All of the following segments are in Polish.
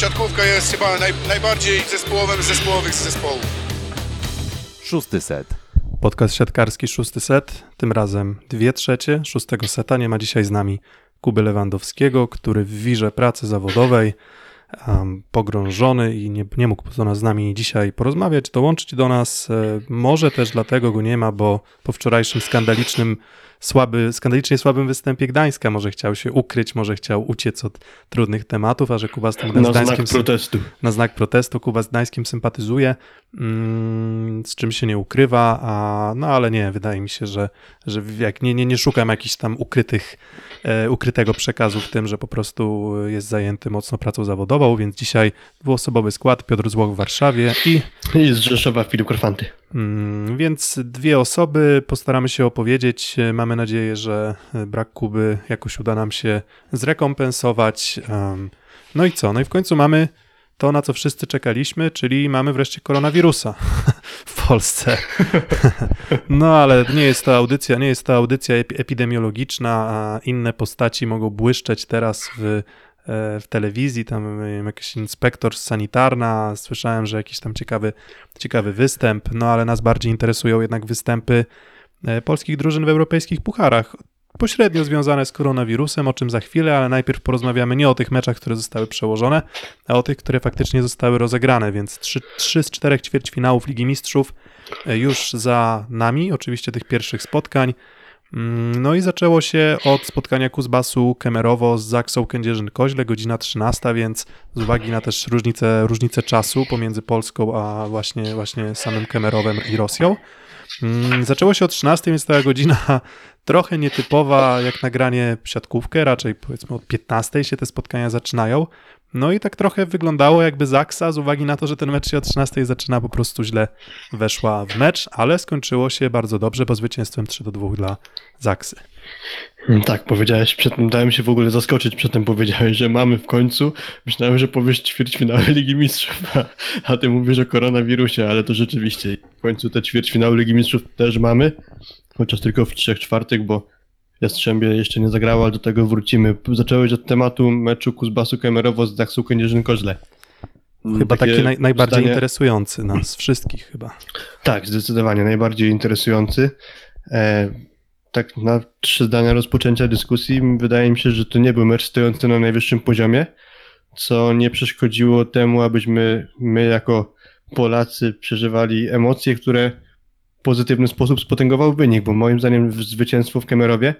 siatkówka jest chyba naj, najbardziej zespołowym zespołowych z zespołów. Szósty set. Podcast siatkarski szósty set, tym razem dwie trzecie szóstego seta. Nie ma dzisiaj z nami Kuby Lewandowskiego, który w wirze pracy zawodowej um, pogrążony i nie, nie mógł z nami dzisiaj porozmawiać, dołączyć do nas. E, może też dlatego go nie ma, bo po wczorajszym skandalicznym słaby, skandalicznie słabym występie Gdańska może chciał się ukryć, może chciał uciec od trudnych tematów, a że Kuba z tym Na Gdańskim... znak protestu. Na znak protestu Kuba z Gdańskim sympatyzuje, mm, z czym się nie ukrywa, a, no ale nie, wydaje mi się, że, że jak nie, nie, nie szukam jakichś tam ukrytych, ukrytego przekazu w tym, że po prostu jest zajęty mocno pracą zawodową, więc dzisiaj dwuosobowy skład, Piotr Złoch w Warszawie i I z Rzeszowa Filip Korfanty. Mm, Więc dwie osoby postaramy się opowiedzieć. Mamy nadzieję, że brak Kuby jakoś uda nam się zrekompensować. No i co? No i w końcu mamy to, na co wszyscy czekaliśmy, czyli mamy wreszcie koronawirusa w Polsce. No ale nie jest to audycja, nie jest to audycja epi- epidemiologiczna, a inne postaci mogą błyszczeć teraz w, e, w telewizji, tam wiem, jakiś inspektor sanitarna, słyszałem, że jakiś tam ciekawy, ciekawy występ, no ale nas bardziej interesują jednak występy e, polskich drużyn w europejskich pucharach. Pośrednio związane z koronawirusem, o czym za chwilę, ale najpierw porozmawiamy nie o tych meczach, które zostały przełożone, a o tych, które faktycznie zostały rozegrane, więc trzy, trzy z czterech ćwierćfinałów Ligi Mistrzów e, już za nami, oczywiście tych pierwszych spotkań. Mm, No i zaczęło się od spotkania Kuzbasu Kemerowo z Zaksą Kędzierzyn-Koźle, godzina 13, więc z uwagi na też różnicę, różnicę czasu pomiędzy Polską a właśnie, właśnie samym Kemerowem i Rosją. Mm, Zaczęło się o 13, więc ta godzina trochę nietypowa jak nagranie siatkówkę, raczej powiedzmy od 15 się te spotkania zaczynają. No i tak trochę wyglądało jakby Zaksa z uwagi na to, że ten mecz się o 13 zaczyna po prostu źle weszła w mecz, ale skończyło się bardzo dobrze, bo zwycięstwem 3 do 2 dla Zaksy. Tak, powiedziałeś przedtem, dałem się w ogóle zaskoczyć, przedtem powiedziałeś, że mamy w końcu. Myślałem, że powiesz ćwierćfinały Ligi Mistrzów, a, a ty mówisz o koronawirusie, ale to rzeczywiście w końcu te ćwierćfinały Ligi Mistrzów też mamy, chociaż tylko w trzech czwartych, bo Jastrzębie jeszcze nie zagrało, ale do tego wrócimy. Zacząłeś od tematu meczu Kuzbasu Kemerowo z Zaksą Kędzierzyn-Koźle. Chyba takie taki naj, najbardziej zdanie- interesujący nas wszystkich chyba. Tak, zdecydowanie najbardziej interesujący. E, tak na trzy zdania rozpoczęcia dyskusji, wydaje mi się, że to nie był mecz stojący na najwyższym poziomie, co nie przeszkodziło temu, abyśmy my jako Polacy przeżywali emocje, które pozytywny sposób spotęgował wynik, bo moim zdaniem zwycięstwo w Kemerowie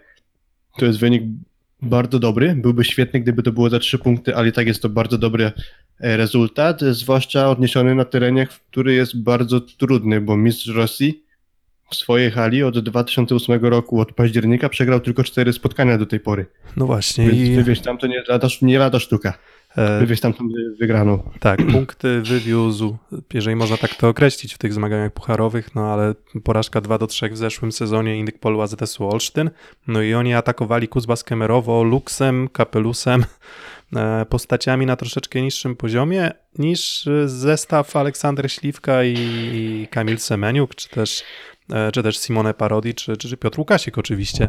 to jest wynik bardzo dobry. Byłby świetny, gdyby to było za trzy punkty, ale i tak jest to bardzo dobry e, rezultat, zwłaszcza odniesiony na terenie, który jest bardzo trudny, bo mistrz Rosji w swojej hali od 2008 roku, od października przegrał tylko cztery spotkania do tej pory. No właśnie Więc i wywieźć tam to nie lada, nie lada sztuka. E, Wywieźć tam wygraną. tak, punkty wywiózł, jeżeli można tak to określić w tych zmaganiach pucharowych, no ale porażka 2 do 3 w zeszłym sezonie Indykpolu AZS-u Olsztyn, no i oni atakowali Kuzbas Kemerowo luksem, kapelusem, e, postaciami na troszeczkę niższym poziomie niż e, zestaw Aleksander Śliwka i, Kamil Semeniuk, czy też, czy też Simone Parodi, czy, czy, Piotr Łukasik oczywiście.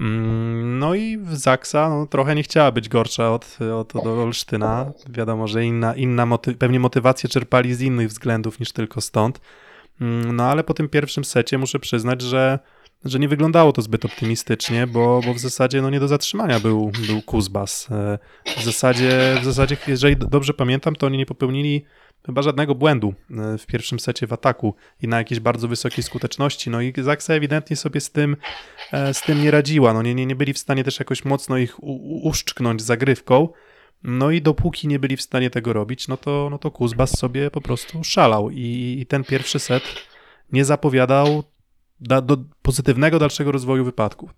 Mm, No i Zaksa no, trochę nie chciała być gorsza od, od, od Olsztyna. Wiadomo, że inna, inna moty- pewnie motywację czerpali z innych względów niż tylko stąd. Mm, No ale po tym pierwszym secie muszę przyznać, że, że nie wyglądało to zbyt optymistycznie, bo, bo w zasadzie no, nie do zatrzymania był, był Kuzbas. E, W zasadzie, w zasadzie, jeżeli dobrze pamiętam, to oni nie popełnili chyba żadnego błędu e, w pierwszym secie w ataku i na jakiejś bardzo wysokiej skuteczności. No i Zaksa ewidentnie sobie z tym, e, z tym nie radziła. No nie, nie, nie byli w stanie też jakoś mocno ich u, uszczknąć zagrywką. No i dopóki nie byli w stanie tego robić, no to, no to Kuzbas sobie po prostu szalał i, i ten pierwszy set nie zapowiadał da, do pozytywnego dalszego rozwoju wypadku.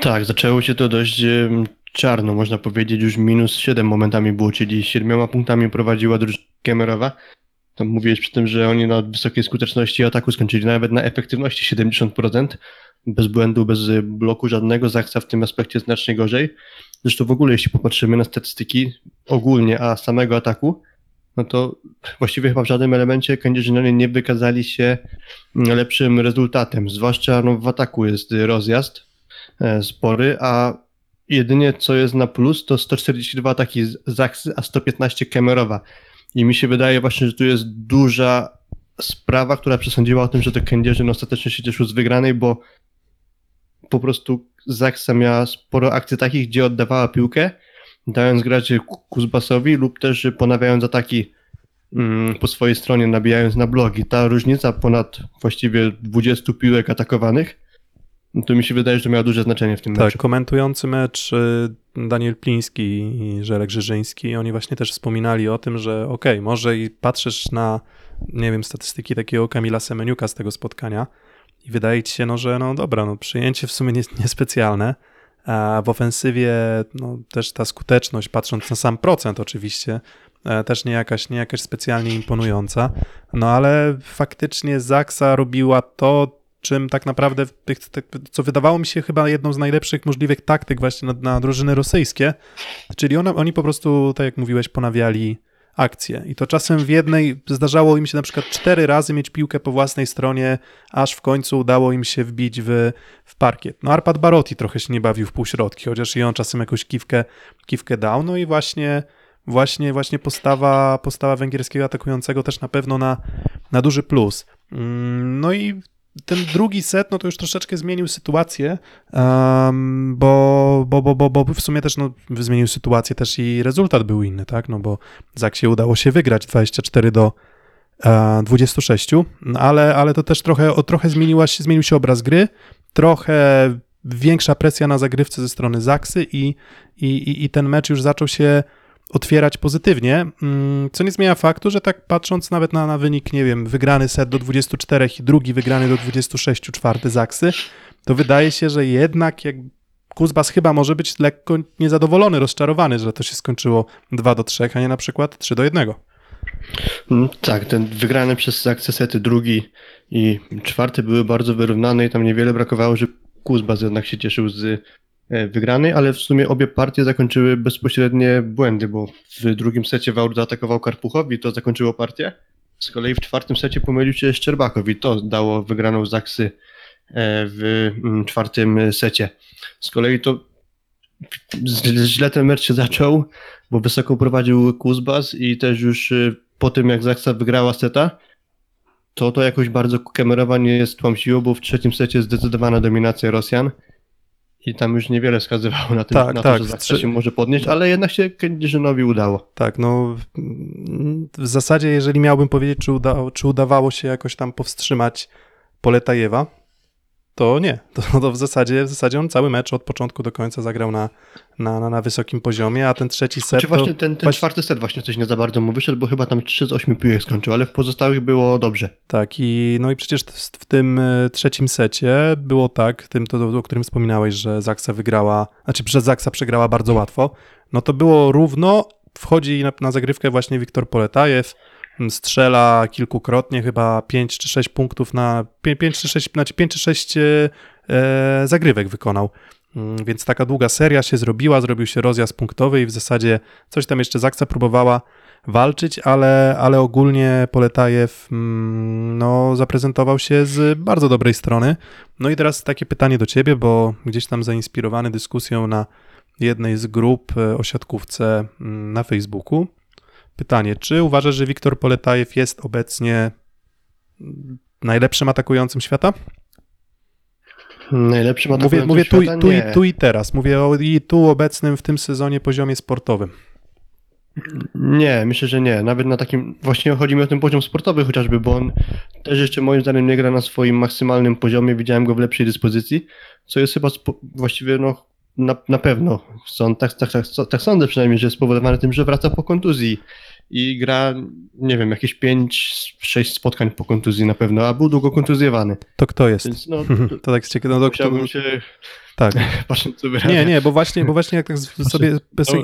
Tak, zaczęło się to dość czarno, można powiedzieć, już minus 7 momentami było, czyli siedmioma punktami prowadziła drużyna Kemerowa. Tam mówiłeś przy tym, że oni na wysokiej skuteczności ataku skończyli nawet na efektywności 70%, bez błędu, bez bloku żadnego, Zaksa w tym aspekcie znacznie gorzej. Zresztą w ogóle jeśli popatrzymy na statystyki ogólnie, a samego ataku, no to właściwie chyba w żadnym elemencie Kędzierzynowie nie wykazali się lepszym rezultatem, zwłaszcza no, w ataku jest rozjazd, e, spory, a jedynie co jest na plus to 142 ataki z Zaksy, a 115 Kemerowa. I mi się wydaje właśnie, że tu jest duża sprawa, która przesądziła o tym, że to Kędzierzyn ostatecznie się cieszył z wygranej, bo po prostu Zaksa miała sporo akcji takich, gdzie oddawała piłkę, dając grać Ku- Kuzbasowi lub też ponawiając ataki mm, po swojej stronie, nabijając na blogi. Ta różnica ponad właściwie 20 piłek atakowanych, no to mi się wydaje, że to miało duże znaczenie w tym Tak, meczu. komentujący mecz y, Daniel Pliński i Żelek Żyżyński, oni właśnie też wspominali o tym, że okej, może i patrzysz na, nie wiem, statystyki takiego Kamila Semeniuka z tego spotkania i wydaje ci się, no, że no dobra, no przyjęcie w sumie nie- niespecjalne, a w ofensywie no, też ta skuteczność, patrząc na sam procent oczywiście, e, też nie jakaś, nie jakaś specjalnie imponująca, no ale faktycznie Zaksa robiła to, czym tak naprawdę, co wydawało mi się chyba jedną z najlepszych możliwych taktyk właśnie na, na drużyny rosyjskie, czyli one, oni po prostu, tak jak mówiłeś, ponawiali akcję. I to czasem w jednej, zdarzało im się na przykład cztery razy mieć piłkę po własnej stronie, aż w końcu udało im się wbić w, w parkiet. No Arpad Barotti trochę się nie bawił w półśrodki, chociaż i on czasem jakąś kiwkę, kiwkę dał, no i właśnie właśnie, właśnie postawa, postawa węgierskiego atakującego też na pewno na, na duży plus. Mm, No i ten drugi set, no to już troszeczkę zmienił sytuację, um, bo, bo, bo, bo, bo w sumie też no, zmienił sytuację też i rezultat był inny, tak? No bo Zaksie udało się wygrać 24 do e, 26, no ale, ale to też trochę, o, trochę zmieniła się, zmienił się obraz gry, trochę większa presja na zagrywce ze strony Zaksy i, i, i, i ten mecz już zaczął się otwierać pozytywnie, mm, co nie zmienia faktu, że tak patrząc nawet na, na wynik, nie wiem, wygrany set do 24 i drugi wygrany do 26, czwarty Zaksy, to wydaje się, że jednak jak Kuzbas chyba może być lekko niezadowolony, rozczarowany, że to się skończyło 2 do 3, a nie na przykład 3 do 1. Mm, Tak, ten wygrany przez Zaksę sety drugi i czwarty były bardzo wyrównane i tam niewiele brakowało, że Kuzbas jednak się cieszył z e, wygranej, ale w sumie obie partie zakończyły bezpośrednie błędy, bo w drugim secie Wałr zaatakował Karpuchowi, to zakończyło partię. Z kolei w czwartym secie pomylił się Szczerbakow i to dało wygraną Zaksy e, w mm, czwartym secie. Z kolei to źle ten mecz się zaczął, bo wysoko prowadził Kuzbas i też już y, po tym jak Zaksa wygrała seta, to to jakoś bardzo Kemerowa nie stłamsiło, bo w trzecim secie zdecydowana dominacja Rosjan i tam już niewiele wskazywało na, tym, Tak, na tak, to, że w Zaksa się może podnieść, ale jednak się Kędzierzynowi udało. Tak, no w zasadzie, jeżeli miałbym powiedzieć, czy, uda, czy udawało się jakoś tam powstrzymać Poletajewa, to nie. To, to w, zasadzie, w zasadzie on cały mecz od początku do końca zagrał na, na, na, na wysokim poziomie, a ten trzeci set Czy to... właśnie ten, ten właśnie- czwarty set właśnie coś nie za bardzo mu wyszedł, bo chyba tam 3 z 8 piłek skończył, ale w pozostałych było dobrze. Tak, i no i przecież w, w tym e, trzecim secie było tak, tym, to, o którym wspominałeś, że Zaksa wygrała, znaczy przez Zaksa przegrała bardzo łatwo, no to było równo, wchodzi na, na zagrywkę właśnie Wiktor Poletajew, strzela kilkukrotnie, chyba 5 czy 6 punktów na, 5 czy 6, znaczy 5 czy 6 e, e, zagrywek wykonał. Mm, Więc taka długa seria się zrobiła, zrobił się rozjazd punktowy i w zasadzie coś tam jeszcze Zaksa próbowała walczyć, ale, ale ogólnie Poletajew mm, no, zaprezentował się z bardzo dobrej strony. No i teraz takie pytanie do ciebie, bo gdzieś tam zainspirowany dyskusją na jednej z grup e, o siatkówce mm, na Facebooku. Pytanie, czy uważasz, że Wiktor Poletajew jest obecnie najlepszym atakującym świata? Najlepszym Mówię, atakującym mówię tu, i- świata? tu, Nie. tu i teraz. Mówię o i tu obecnym w tym sezonie poziomie sportowym. Nie, myślę, że nie. Nawet na takim, właśnie chodzi mi o ten poziom sportowy chociażby, bo on też jeszcze moim zdaniem nie gra na swoim maksymalnym poziomie. Widziałem go w lepszej dyspozycji, co jest chyba właściwie no, na, na pewno, są, tak, tak, tak, tak sądzę przynajmniej, że jest spowodowane tym, że wraca po kontuzji i gra, nie wiem, jakieś 5-6 spotkań po kontuzji na pewno, a był długo kontuzjowany. To kto jest? Więc no, To tak jest ciekawe. No, musiałbym się, tak. patrząc co wyrabia. Nie, nie, bo właśnie, bo właśnie jak tak z- sobie, to-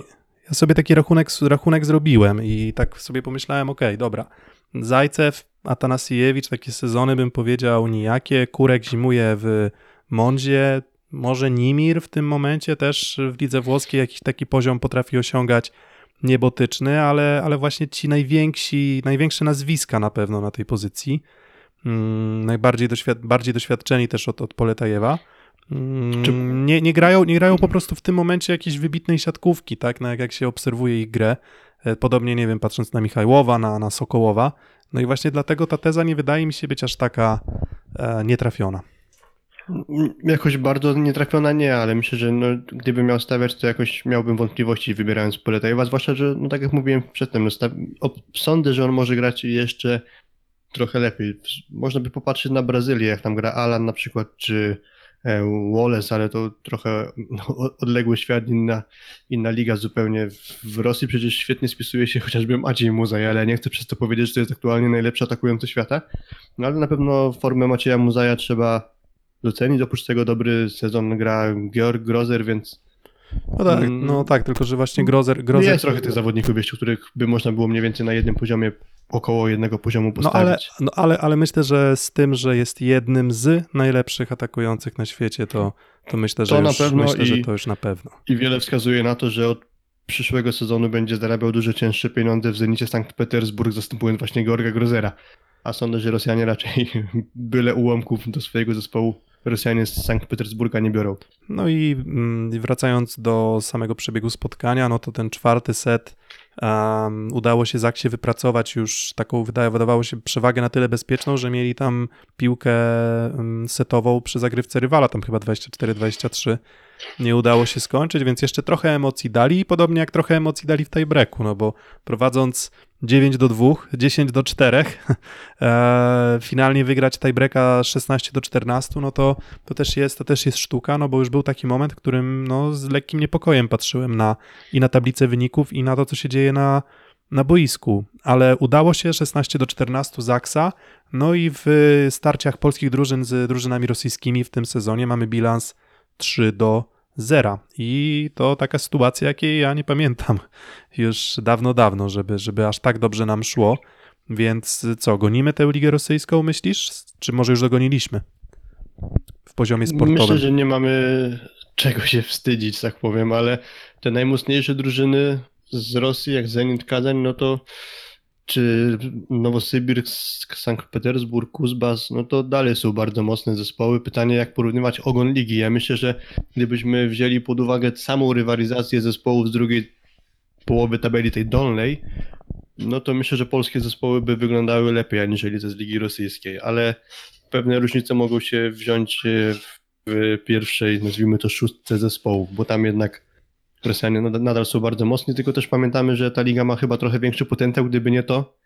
ja sobie taki rachunek, rachunek zrobiłem i tak sobie pomyślałem, okej, dobra, Zajcew, Atanasiewicz, takie sezony bym powiedział nijakie, Kurek zimuje w Mondzie, może Nimir w tym momencie też w lidze włoskiej jakiś taki poziom potrafi osiągać niebotyczny, ale, ale właśnie ci najwięksi, największe nazwiska na pewno na tej pozycji, mm, najbardziej doświad bardziej doświadczeni też od, od Poletajewa, Mm, Nie, nie, grają, nie grają po prostu w tym momencie jakiejś wybitnej siatkówki, tak? No jak, jak się obserwuje ich grę. E, Podobnie, nie wiem, patrząc na Michajłowa, na, na Sokołowa. No i właśnie dlatego ta teza nie wydaje mi się być aż taka e, nietrafiona. Jakoś bardzo nietrafiona nie, ale myślę, że no, gdybym miał stawiać, to jakoś miałbym wątpliwości wybierając Poletajewa, zwłaszcza, że no tak jak mówiłem przedtem, no, sądzę, że on może grać jeszcze trochę lepiej. Można by popatrzeć na Brazylię, jak tam gra Alan na przykład, czy e, Wallace, ale to trochę no, odległy świat, inna, inna liga zupełnie. W- Rosji przecież świetnie spisuje się chociażby Maciej Muzaj, ale nie chcę przez to powiedzieć, że to jest aktualnie najlepszy atakujący świata, no ale na pewno formę Macieja Muzaja trzeba docenić. Oprócz tego dobry sezon gra Georg Grozer, więc No tak, Mm. no tak tylko że właśnie Grozer... Grozer jest trochę tych zawodników jeszcze, których by można było mniej więcej na jednym poziomie, około jednego poziomu No ale, postawić. no ale, ale myślę, że z tym, że jest jednym z najlepszych atakujących na świecie, to, to myślę, że To na już, pewno myślę, że i- to już na pewno. I wiele wskazuje na to, że od przyszłego sezonu będzie zarabiał dużo cięższe pieniądze w Zenicie Sankt Petersburg, zastępując właśnie Georga Grozera. A sądzę, że Rosjanie raczej byle ułamków do swojego zespołu Rosjanie z Sankt Petersburga nie biorą. No i mm, wracając do samego przebiegu spotkania, no to ten czwarty set um, udało się Zaksie wypracować już taką, wydawało się, przewagę na tyle bezpieczną, że mieli tam piłkę um, setową przy zagrywce rywala, tam chyba 24-23. Nie udało się skończyć, więc jeszcze trochę emocji dali, podobnie jak trochę emocji dali w tiebreaku, no bo prowadząc 9 do 2, 10 do 4, e, finalnie wygrać tiebreaka 16 do 14, no to, to, też jest, to też jest sztuka, no bo już był taki moment, w którym no, z lekkim niepokojem patrzyłem na, i na tablicę wyników, i na to, co się dzieje na, na boisku. Ale udało się 16 do 14 Zaksa, no i w starciach polskich drużyn z drużynami rosyjskimi w tym sezonie mamy bilans 3 do 0. I to taka sytuacja, jakiej ja nie pamiętam już dawno, dawno, żeby, żeby aż tak dobrze nam szło. Więc co, gonimy tę ligę rosyjską, myślisz? Czy może już dogoniliśmy? W poziomie sportowym. Myślę, że nie mamy czego się wstydzić, tak powiem, ale te najmocniejsze drużyny z Rosji, jak Zenit Kazań, no to czy Nowosybirsk, Sankt Petersburg, Kuzbas, no to dalej są bardzo mocne zespoły. Pytanie, jak porównywać ogon ligi. Ja myślę, że gdybyśmy wzięli pod uwagę samą rywalizację zespołów z drugiej połowy tabeli, tej dolnej, no to myślę, że polskie zespoły by wyglądały lepiej, aniżeli te z ligi rosyjskiej, ale pewne różnice mogą się wziąć e, w, w pierwszej, nazwijmy to szóstce zespołów, bo tam jednak Rosjanie nadal, nadal są bardzo mocni, tylko też pamiętamy, że ta liga ma chyba trochę większy potencjał, gdyby nie to,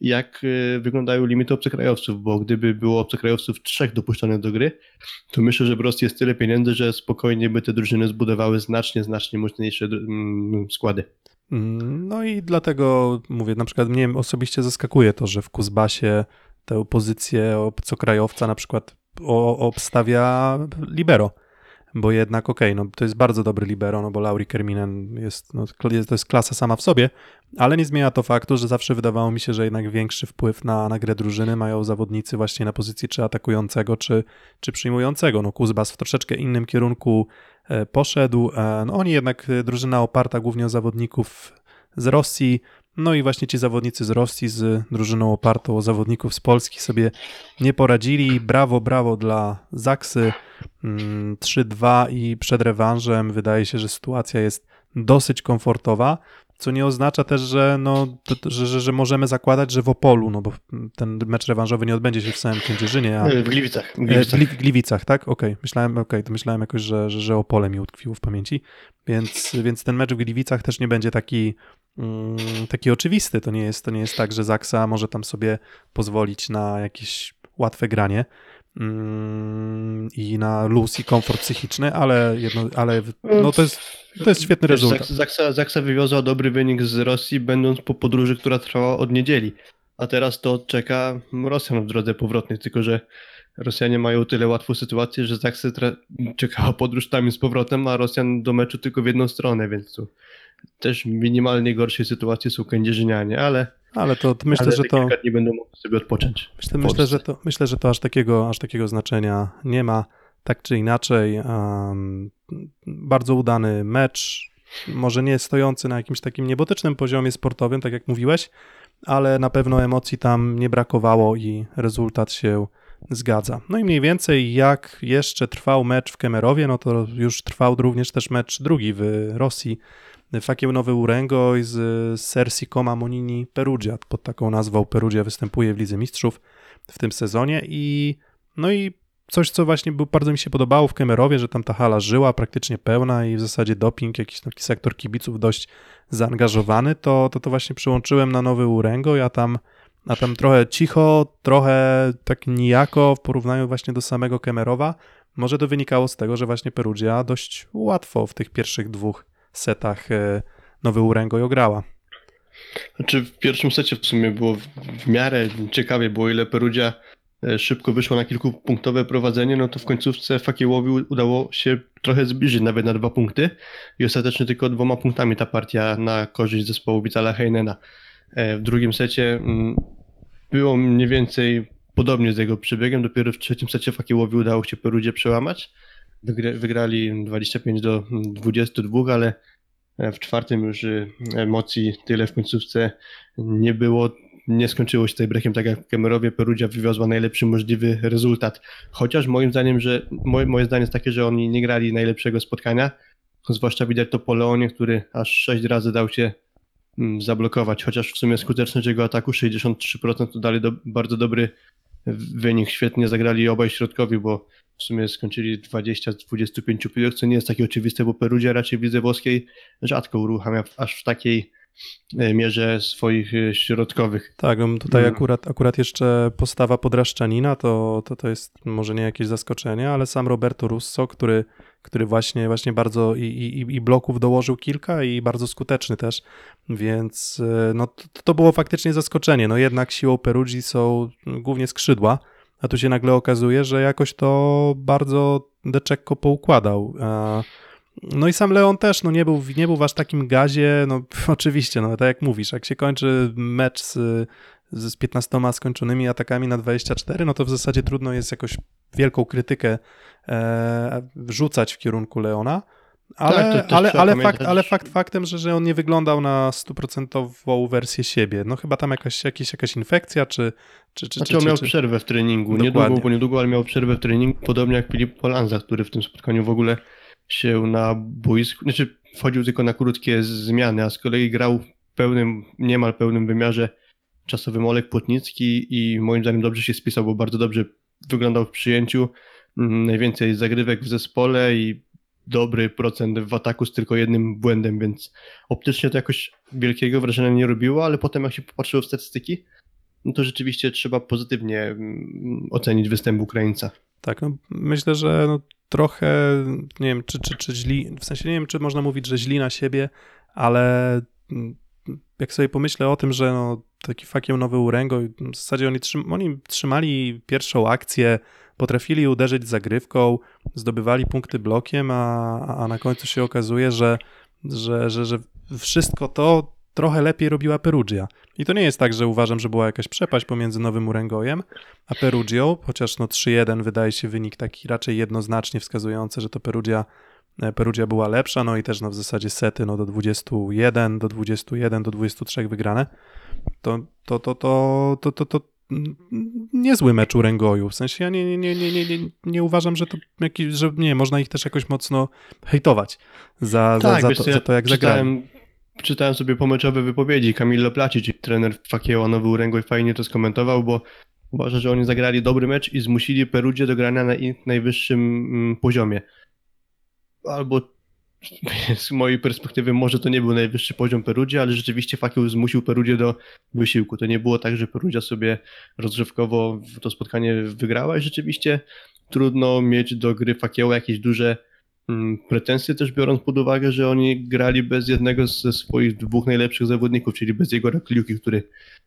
jak e, wyglądają limity obcokrajowców, bo gdyby było obcokrajowców trzech dopuszczonych do gry, to myślę, że w Rosji jest tyle pieniędzy, że spokojnie by te drużyny zbudowały znacznie, znacznie mocniejsze mm, składy. Mm, No i dlatego mówię, na przykład mnie osobiście zaskakuje to, że w Kuzbasie tę pozycję obcokrajowca na przykład obstawia libero. Bo jednak okej, no to jest bardzo dobry libero, no bo Lauri Kerminen jest, no, to jest klasa sama w sobie, ale nie zmienia to faktu, że zawsze wydawało mi się, że jednak większy wpływ na, na grę drużyny mają zawodnicy właśnie na pozycji czy atakującego, czy, czy przyjmującego. No Kuzbas w troszeczkę innym kierunku e, poszedł. E, No oni jednak e, drużyna oparta głównie o zawodników z Rosji, no i właśnie ci zawodnicy z Rosji z drużyną opartą o zawodników z Polski sobie nie poradzili. Brawo, brawo dla Zaksy. Mm, 3-2 i przed rewanżem wydaje się, że sytuacja jest dosyć komfortowa, co nie oznacza też, że, no, że, że, że możemy zakładać, że w Opolu, no bo ten mecz rewanżowy nie odbędzie się w samym Kędzierzynie, a W Gliwicach. W E, Gliwicach. Gli- Gliwicach, tak? Okej, myślałem, okej, to myślałem jakoś, że, że, że Opole mi utkwiło w pamięci, więc, więc ten mecz w Gliwicach też nie będzie taki, mm, taki oczywisty. To nie, jest, to nie jest tak, że Zaksa może tam sobie pozwolić na jakieś łatwe granie mm, i na luz i komfort psychiczny, ale, jedno, ale no to, jest, to jest świetny Wiesz, rezultat. Zak- Zaksa, Zaksa wywiozła dobry wynik z Rosji, będąc po podróży, która trwała od niedzieli. A teraz to czeka Rosjan w drodze powrotnej, tylko że Rosjanie mają tyle łatwą sytuację, że Zaksy tra- czekała podróż tam i z powrotem, a Rosjan do meczu tylko w jedną stronę, więc tu też minimalnie gorszej sytuacji są kędzierzynianie, ale, Ale to, to myślę, ale że to... dni będą mogli sobie odpocząć. Myślę, myślę, że to, myślę, że to aż takiego, aż takiego znaczenia nie ma. Tak czy inaczej, um, bardzo udany mecz. Może nie stojący na jakimś takim niebotycznym poziomie sportowym, tak jak mówiłeś, ale na pewno emocji tam nie brakowało i rezultat się zgadza. No i mniej więcej jak jeszcze trwał mecz w Kemerowie, no to już trwał również też mecz drugi w Rosji. Fakieł Nowy Urengo z Sersi Coma Monini Perugia. Pod taką nazwą Perugia występuje w Lidze Mistrzów w tym sezonie i no i coś, co właśnie był, bardzo mi się podobało w Kemerowie, że tam ta hala żyła praktycznie pełna i w zasadzie doping, jakiś taki sektor kibiców dość zaangażowany, to to, to właśnie przyłączyłem na Nowy Urengo, ja tam a tam trochę cicho, trochę tak nijako w porównaniu właśnie do samego Kemerowa. Może to wynikało z tego, że właśnie Perugia dość łatwo w tych pierwszych dwóch setach e, Nowy Urengo grała. Znaczy w pierwszym secie w sumie było w, miarę ciekawie, było ile Perugia e, szybko wyszło na kilkupunktowe prowadzenie, no to w końcówce Fakiełowi udało się trochę zbliżyć nawet na dwa punkty i ostatecznie tylko dwoma punktami ta partia na korzyść zespołu Vitala Heinena. E, w drugim secie mm, było mniej więcej podobnie z jego przebiegiem, dopiero w trzecim secie Fakiełowi udało się Perudzie przełamać. Wygra, wygrali 25 do 22, ale e, w czwartym już y, emocji tyle w końcówce nie było. Nie skończyło się breakiem tak jak w Kemerowie. Perugia wywiozła najlepszy możliwy rezultat. Chociaż moim zdaniem, że moje, moje zdanie jest takie, że oni nie grali najlepszego spotkania. Zwłaszcza widać to po Leonie, który aż 6 razy dał się mm, zablokować. Chociaż w sumie skuteczność jego ataku 63% to dali do, bardzo dobry wynik. Świetnie zagrali obaj środkowi, bo w sumie skończyli 20 z 25 piłek, co nie jest takie oczywiste, bo Perugia raczej w lidze włoskiej rzadko uruchamia aż w takiej e, mierze swoich e, środkowych. Tak, tutaj Mm. akurat, akurat jeszcze postawa podraszczanina to, to, to jest może nie jakieś zaskoczenie, ale sam Roberto Russo, który, który właśnie, właśnie bardzo i, i, i bloków dołożył kilka i bardzo skuteczny też, więc e, no, to, to było faktycznie zaskoczenie. No jednak siłą Perugii są głównie skrzydła, a tu się nagle okazuje, że jakoś to bardzo Deczekko poukładał. No i sam Leon też no nie, był, nie był w aż takim gazie, no oczywiście, no tak jak mówisz, jak się kończy mecz z, z z 15 skończonymi atakami na 24, no to w zasadzie trudno jest jakoś wielką krytykę e, wrzucać w kierunku Leona, ale, Tak, to ale, ale, fakt, ale fakt faktem, że, że on nie wyglądał na stuprocentową wersję siebie. No chyba tam jakaś, jakaś, jakaś infekcja, czy... czy, czy, Znaczy czy, on miał czy, przerwę w treningu, Dokładnie. niedługo, bo niedługo, ale miał przerwę w treningu, podobnie jak Filip Polanza, który w tym spotkaniu w ogóle się na boisku, znaczy wchodził tylko na krótkie zmiany, a z kolei grał w pełnym, niemal pełnym wymiarze czasowym Olek Płotnicki i moim zdaniem dobrze się spisał, bo bardzo dobrze wyglądał w przyjęciu, mm, najwięcej zagrywek w zespole i dobry procent w ataku z tylko jednym błędem, więc optycznie to jakoś wielkiego wrażenia nie robiło, ale potem jak się popatrzyło w statystyki, no to rzeczywiście trzeba pozytywnie mm, ocenić występ Ukraińca. Tak, no myślę, że no, trochę, nie wiem, czy, czy, czy źli, w sensie nie wiem, czy można mówić, że źli na siebie, ale mm, jak sobie pomyślę o tym, że no, taki fakieł nowy Urengo, w zasadzie oni, oni trzymali pierwszą akcję, potrafili uderzyć zagrywką, zdobywali punkty blokiem, a, a na końcu się okazuje, że, że, że, że wszystko to trochę lepiej robiła Perugia. I to nie jest tak, że uważam, że była jakaś przepaść pomiędzy Nowym Urengojem a Perugią, chociaż no 3-1 wydaje się wynik taki raczej jednoznacznie wskazujący, że to Perugia, Perugia była lepsza, no i też no w zasadzie sety no do 21, do 21, do 23 wygrane. To, to, to, to, to, to, to niezły mecz Urengoju. W sensie ja nie, nie, nie, nie, nie, nie, uważam, że to jakiś, że nie, można ich też jakoś mocno hejtować za, za, za, Tak, wiesz to, co, za to, jak zagrali. czytałem, sobie pomeczowe wypowiedzi Camillo Placic, trener Fakieła Nowy Urengo i fajnie to skomentował, bo uważa, że oni zagrali dobry mecz i zmusili Perugię do grania na ich najwyższym mm, poziomie. Albo z mojej perspektywy może to nie był najwyższy poziom Perugia, ale rzeczywiście Fakieł zmusił Perugię do wysiłku. To nie było tak, że Perugia sobie rozgrzewkowo to spotkanie wygrała i rzeczywiście trudno mieć do gry Fakieła jakieś duże mm, pretensje, też biorąc pod uwagę, że oni grali bez jednego ze swoich dwóch najlepszych zawodników, czyli bez Jegora Kliuki, który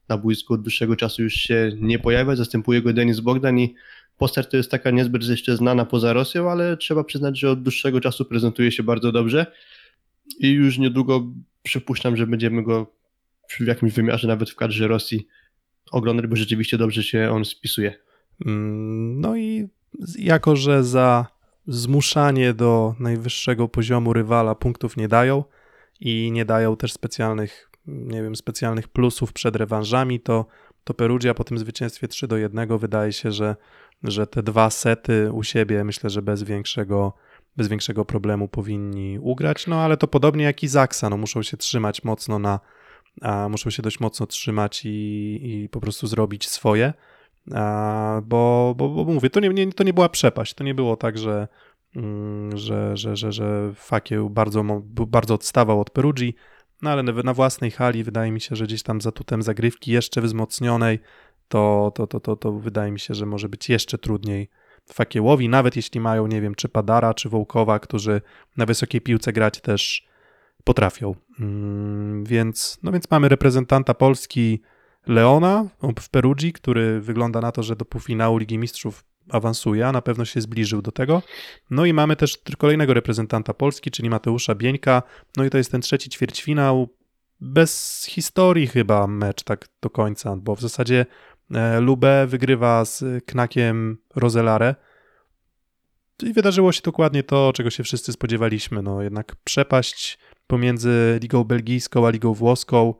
na boisku od dłuższego czasu już się nie pojawia, zastępuje go Denis Bogdan i postać to jest taka niezbyt jeszcze znana poza Rosją, ale trzeba przyznać, że od dłuższego czasu prezentuje się bardzo dobrze i już niedługo przypuszczam, że będziemy go w jakimś wymiarze, nawet w kadrze Rosji oglądać, bo rzeczywiście dobrze się on spisuje. Mm, No i jako, że za zmuszanie do najwyższego poziomu rywala punktów nie dają i nie dają też specjalnych, nie wiem, specjalnych plusów przed rewanżami, to, to Perugia po tym zwycięstwie 3 do 1 wydaje się, że, że te dwa sety u siebie myślę, że bez większego, bez większego problemu powinni ugrać, no ale to podobnie jak i Zaksa, no muszą się trzymać mocno na, a muszą się dość mocno trzymać i, i po prostu zrobić swoje, a, bo, bo, bo mówię, to nie, nie, to nie była przepaść, to nie było tak, że, mm, że, że, że, że Fakieł bardzo, bardzo odstawał od Perugii, no ale na własnej hali wydaje mi się, że gdzieś tam zatutem zagrywki jeszcze wzmocnionej, to, to, to, to, to wydaje mi się, że może być jeszcze trudniej Fakiełowi, nawet jeśli mają, nie wiem, czy Padara, czy Wołkowa, którzy na wysokiej piłce grać też potrafią. Mm, więc, no więc mamy reprezentanta Polski Leona w Perugii, który wygląda na to, że do półfinału Ligi Mistrzów awansuje, a na pewno się zbliżył do tego. No i mamy też kolejnego reprezentanta Polski, czyli Mateusza Bieńka. No i to jest ten trzeci ćwierćfinał. Bez historii chyba mecz tak do końca, bo w zasadzie e, Lubę wygrywa z Knakiem Rozelare. I wydarzyło się dokładnie to, czego się wszyscy spodziewaliśmy. No jednak przepaść pomiędzy ligą belgijską a ligą włoską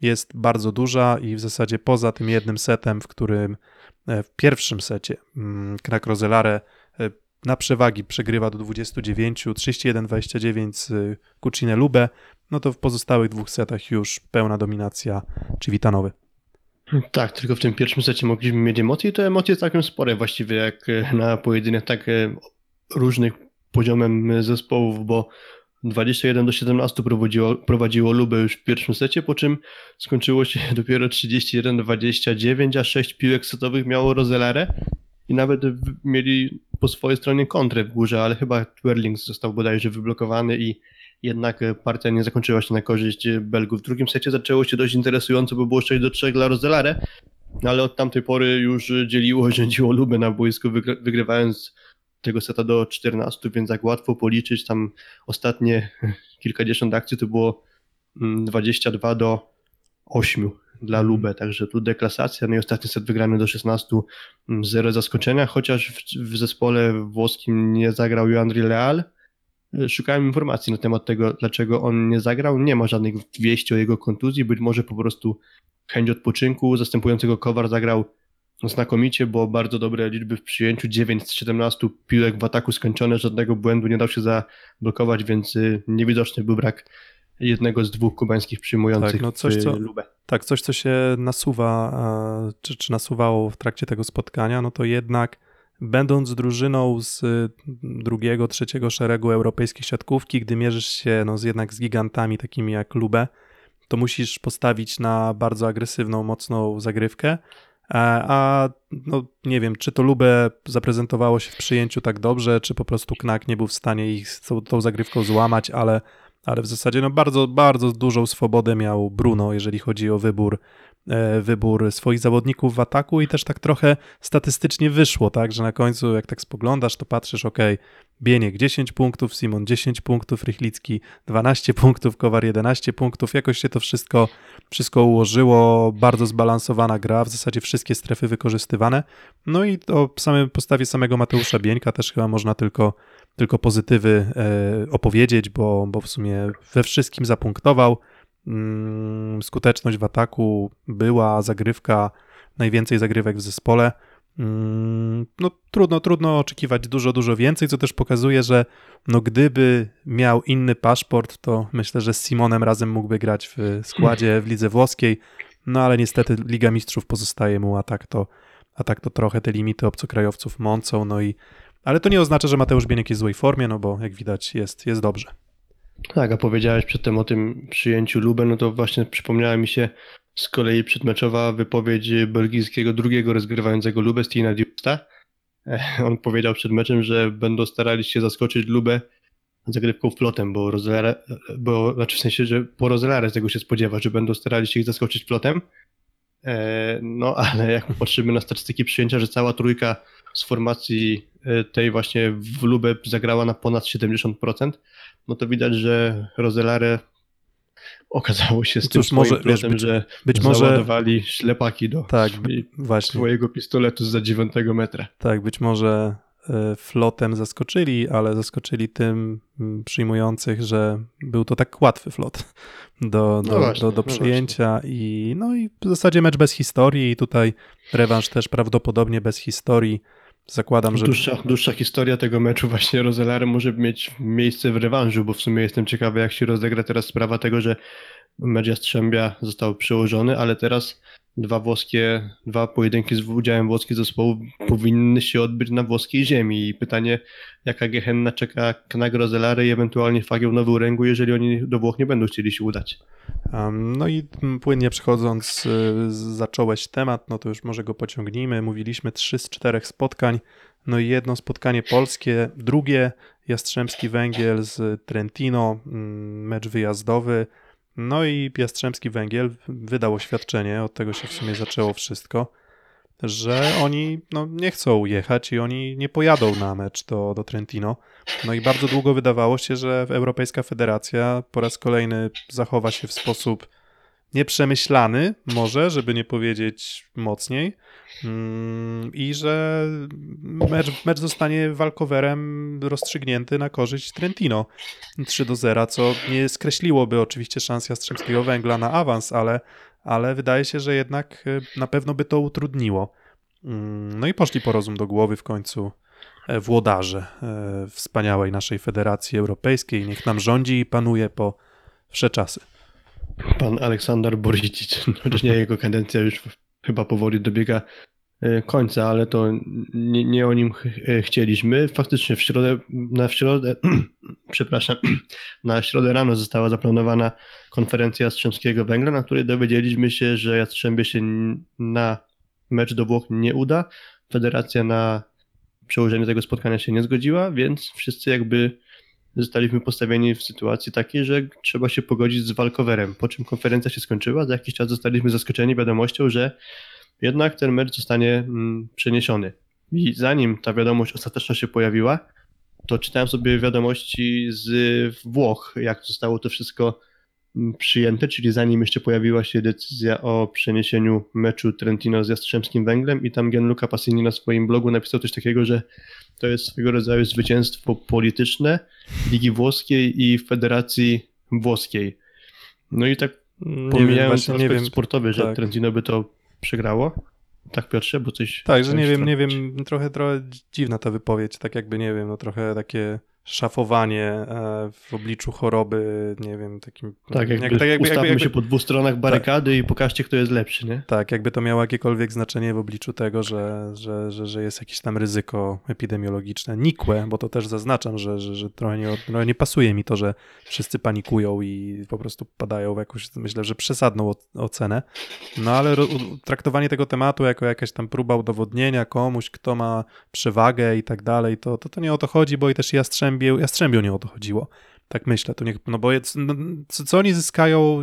jest bardzo duża i w zasadzie poza tym jednym setem, w którym e, w pierwszym secie mm, Knak Rozelare e, na przewagi przegrywa do 29, 31-29 z Kucine Lubę, no to w pozostałych dwóch setach już pełna dominacja Civitanowy. Tak, tylko w tym pierwszym secie mogliśmy mieć emocje i te emocje całkiem spore. Właściwie jak e, na pojedynek tak e, różnych poziomem zespołów, bo 21 do 17 prowadziło, prowadziło Lubę już w pierwszym secie, po czym skończyło się dopiero 31-29, a 6 piłek setowych miało Rozelare i nawet mieli po swojej stronie kontrę w górze, ale chyba Twerlings został bodajże wyblokowany i jednak e, partia nie zakończyła się na korzyść e, Belgów. W drugim secie zaczęło się dość interesująco, bo było 6 do 3 dla Rozelare, no ale od tamtej pory już dzieliło, rządziło Lubę na boisku, wygry- wygrywając tego seta do 14, więc jak łatwo policzyć, tam ostatnie kilkadziesiąt akcji to było mm, 22 do 8 dla Lubę, także tu deklasacja, no i ostatni set wygrany do 16, mm, zero zaskoczenia, chociaż w, w zespole włoskim nie zagrał Joandri Leal. E, Szukałem informacji na temat tego, dlaczego on nie zagrał. Nie ma żadnych wieści o jego kontuzji, być może po prostu chęć odpoczynku. Zastępującego Kowar zagrał znakomicie, bo bardzo dobre liczby w przyjęciu, 9 z 17 piłek w ataku skończone, żadnego błędu nie dał się zablokować, więc y, niewidoczny był brak jednego z dwóch kubańskich przyjmujących Tak, no coś, w co- Lubę. Tak, coś, co się nasuwa, e, czy, czy nasuwało w trakcie tego spotkania, no to jednak będąc drużyną z y, drugiego, trzeciego szeregu europejskiej siatkówki, gdy mierzysz się no, z, jednak z gigantami takimi jak Lubę, to musisz postawić na bardzo agresywną, mocną zagrywkę. E, A no, nie wiem, czy to Lubę zaprezentowało się w przyjęciu tak dobrze, czy po prostu Knak nie był w stanie ich z tą, tą zagrywką złamać, ale, ale w zasadzie no, bardzo, bardzo dużą swobodę miał Bruno, jeżeli chodzi o wybór, wybór swoich zawodników w ataku i też tak trochę statystycznie wyszło, tak, że na końcu jak tak spoglądasz, to patrzysz, ok, Bieniek 10 punktów, Simon 10 punktów, Rychlicki 12 punktów, Kowar 11 punktów, jakoś się to wszystko, wszystko ułożyło, bardzo zbalansowana gra, w zasadzie wszystkie strefy wykorzystywane, no i o samej postawie samego Mateusza Bieńka też chyba można tylko, tylko pozytywy e, opowiedzieć, bo, bo w sumie we wszystkim zapunktował, skuteczność w ataku była, zagrywka, najwięcej zagrywek w zespole. Mm, No trudno, trudno oczekiwać dużo, dużo więcej, co też pokazuje, że no gdyby miał inny paszport, to myślę, że z Simonem razem mógłby grać w składzie w lidze włoskiej, no ale niestety Liga Mistrzów pozostaje mu, a tak to, a tak to trochę te limity obcokrajowców mącą, no i ale to nie oznacza, że Mateusz Bieniek jest w złej formie, no bo jak widać jest, jest dobrze. Tak, a powiedziałeś przedtem o tym przyjęciu Lubę, no to właśnie przypomniała mi się z kolei przedmeczowa wypowiedź belgijskiego drugiego rozgrywającego Lubę, Stina Diusta. On powiedział przed meczem, że będą starali się zaskoczyć Lubę zagrywką flotem, bo Rozelare, bo znaczy w sensie, że po Rozelare tego się spodziewa, że będą starali się ich zaskoczyć flotem. E, No ale jak patrzymy na statystyki przyjęcia, że cała trójka z formacji e, tej właśnie w Lubę zagrała na ponad 70%, no to widać, że Rozelare okazało się z tym Cóż, może, swoim wiesz, plotem, być- że być może- załadowali ślepaki do Tak, Właśnie. swojego pistoletu za dziewiątego metra. Tak, być może e, flotem zaskoczyli, ale zaskoczyli tym przyjmujących, że był to tak łatwy flot do, do, No właśnie, do, do no przyjęcia i no i w zasadzie mecz bez historii i tutaj rewanż też prawdopodobnie bez historii. Zakładam, że... Dłuższa, dłuższa historia tego meczu właśnie Rozelary może mieć miejsce w rewanżu, bo w sumie jestem ciekawy, jak się rozegra teraz sprawa tego, że mecz Jastrzębia został przełożony, ale teraz dwa włoskie, dwa pojedynki z udziałem włoskich zespołów powinny się odbyć na włoskiej ziemi i pytanie, jaka gehenna czeka Knag Rozelary i ewentualnie Fagieł Nowy Uręgu, jeżeli oni do Włoch nie będą chcieli się udać. No i płynnie przechodząc, y, zacząłeś temat, no to już może go pociągnijmy. Mówiliśmy trzy z czterech spotkań, no i jedno spotkanie polskie, drugie Jastrzębski Węgiel z Trentino, mm, mecz wyjazdowy. No i Jastrzębski Węgiel wydał oświadczenie, od tego się w sumie zaczęło wszystko, że oni no, nie chcą jechać i oni nie pojadą na mecz do, do Trentino. No i bardzo długo wydawało się, że Europejska Federacja po raz kolejny zachowa się w sposób nieprzemyślany, może, żeby nie powiedzieć mocniej, mm, i że mecz, mecz zostanie walkowerem rozstrzygnięty na korzyść Trentino 3 do 0, co nie skreśliłoby oczywiście szans Jastrzębskiego Węgla na awans, ale, ale wydaje się, że jednak y, na pewno by to utrudniło. Mm, No i poszli po rozum do głowy w końcu e, włodarze e, wspaniałej naszej Federacji Europejskiej. Niech nam rządzi i panuje po wsze czasy. Pan Aleksander Borzicic, chociaż nie jego kadencja już chyba powoli dobiega e, końca, ale to nie, nie o nim e, chcieliśmy. Faktycznie w środę, na w środę, przepraszam, na środę rano została zaplanowana konferencja Jastrzębskiego Węgla, na której dowiedzieliśmy się, że Jastrzębie się na mecz do Włoch nie uda. Federacja na przełożenie tego spotkania się nie zgodziła, więc wszyscy jakby zostaliśmy postawieni w sytuacji takiej, że trzeba się pogodzić z walkowerem. Po czym konferencja się skończyła, za jakiś czas zostaliśmy zaskoczeni wiadomością, że jednak ten mecz zostanie mm, przeniesiony. I zanim ta wiadomość ostateczna się pojawiła, to czytałem sobie wiadomości z Włoch, jak zostało to wszystko przyjęte, czyli zanim jeszcze pojawiła się decyzja o przeniesieniu meczu Trentino z Jastrzębskim Węglem i tam Gianluca Passini na swoim blogu napisał coś takiego, że to jest swego rodzaju zwycięstwo polityczne Ligi Włoskiej i Federacji Włoskiej. No i tak Nie pomijając aspekt nie wiem. sportowy, że tak. Trentino by to przegrało. Tak Piotrze, bo coś... Tak, że nie wiem, nie wiem, trochę, trochę dziwna ta wypowiedź, tak jakby, nie wiem, no trochę takie szafowanie e, w obliczu choroby, nie wiem, takim... Tak, jakby, jak- jakby, ustawmy jakby, się po dwóch stronach barykady i pokażcie, kto jest lepszy, nie? Tak, jakby to miało jakiekolwiek znaczenie w obliczu tego, że, że, że, że jest jakieś tam ryzyko epidemiologiczne. Nikłe, bo to też zaznaczam, że, że, że trochę, nie, trochę nie pasuje mi to, że wszyscy panikują i po prostu padają w jakąś, myślę, że przesadną ocenę. No ale traktowanie tego tematu jako jakaś tam próba udowodnienia komuś, kto ma przewagę i tak dalej, to, to, to nie o to chodzi, bo i też Jastrzębiu, Jastrzębiu nie o to chodziło. Tak myślę, to niech, no bo no, co, co oni zyskają,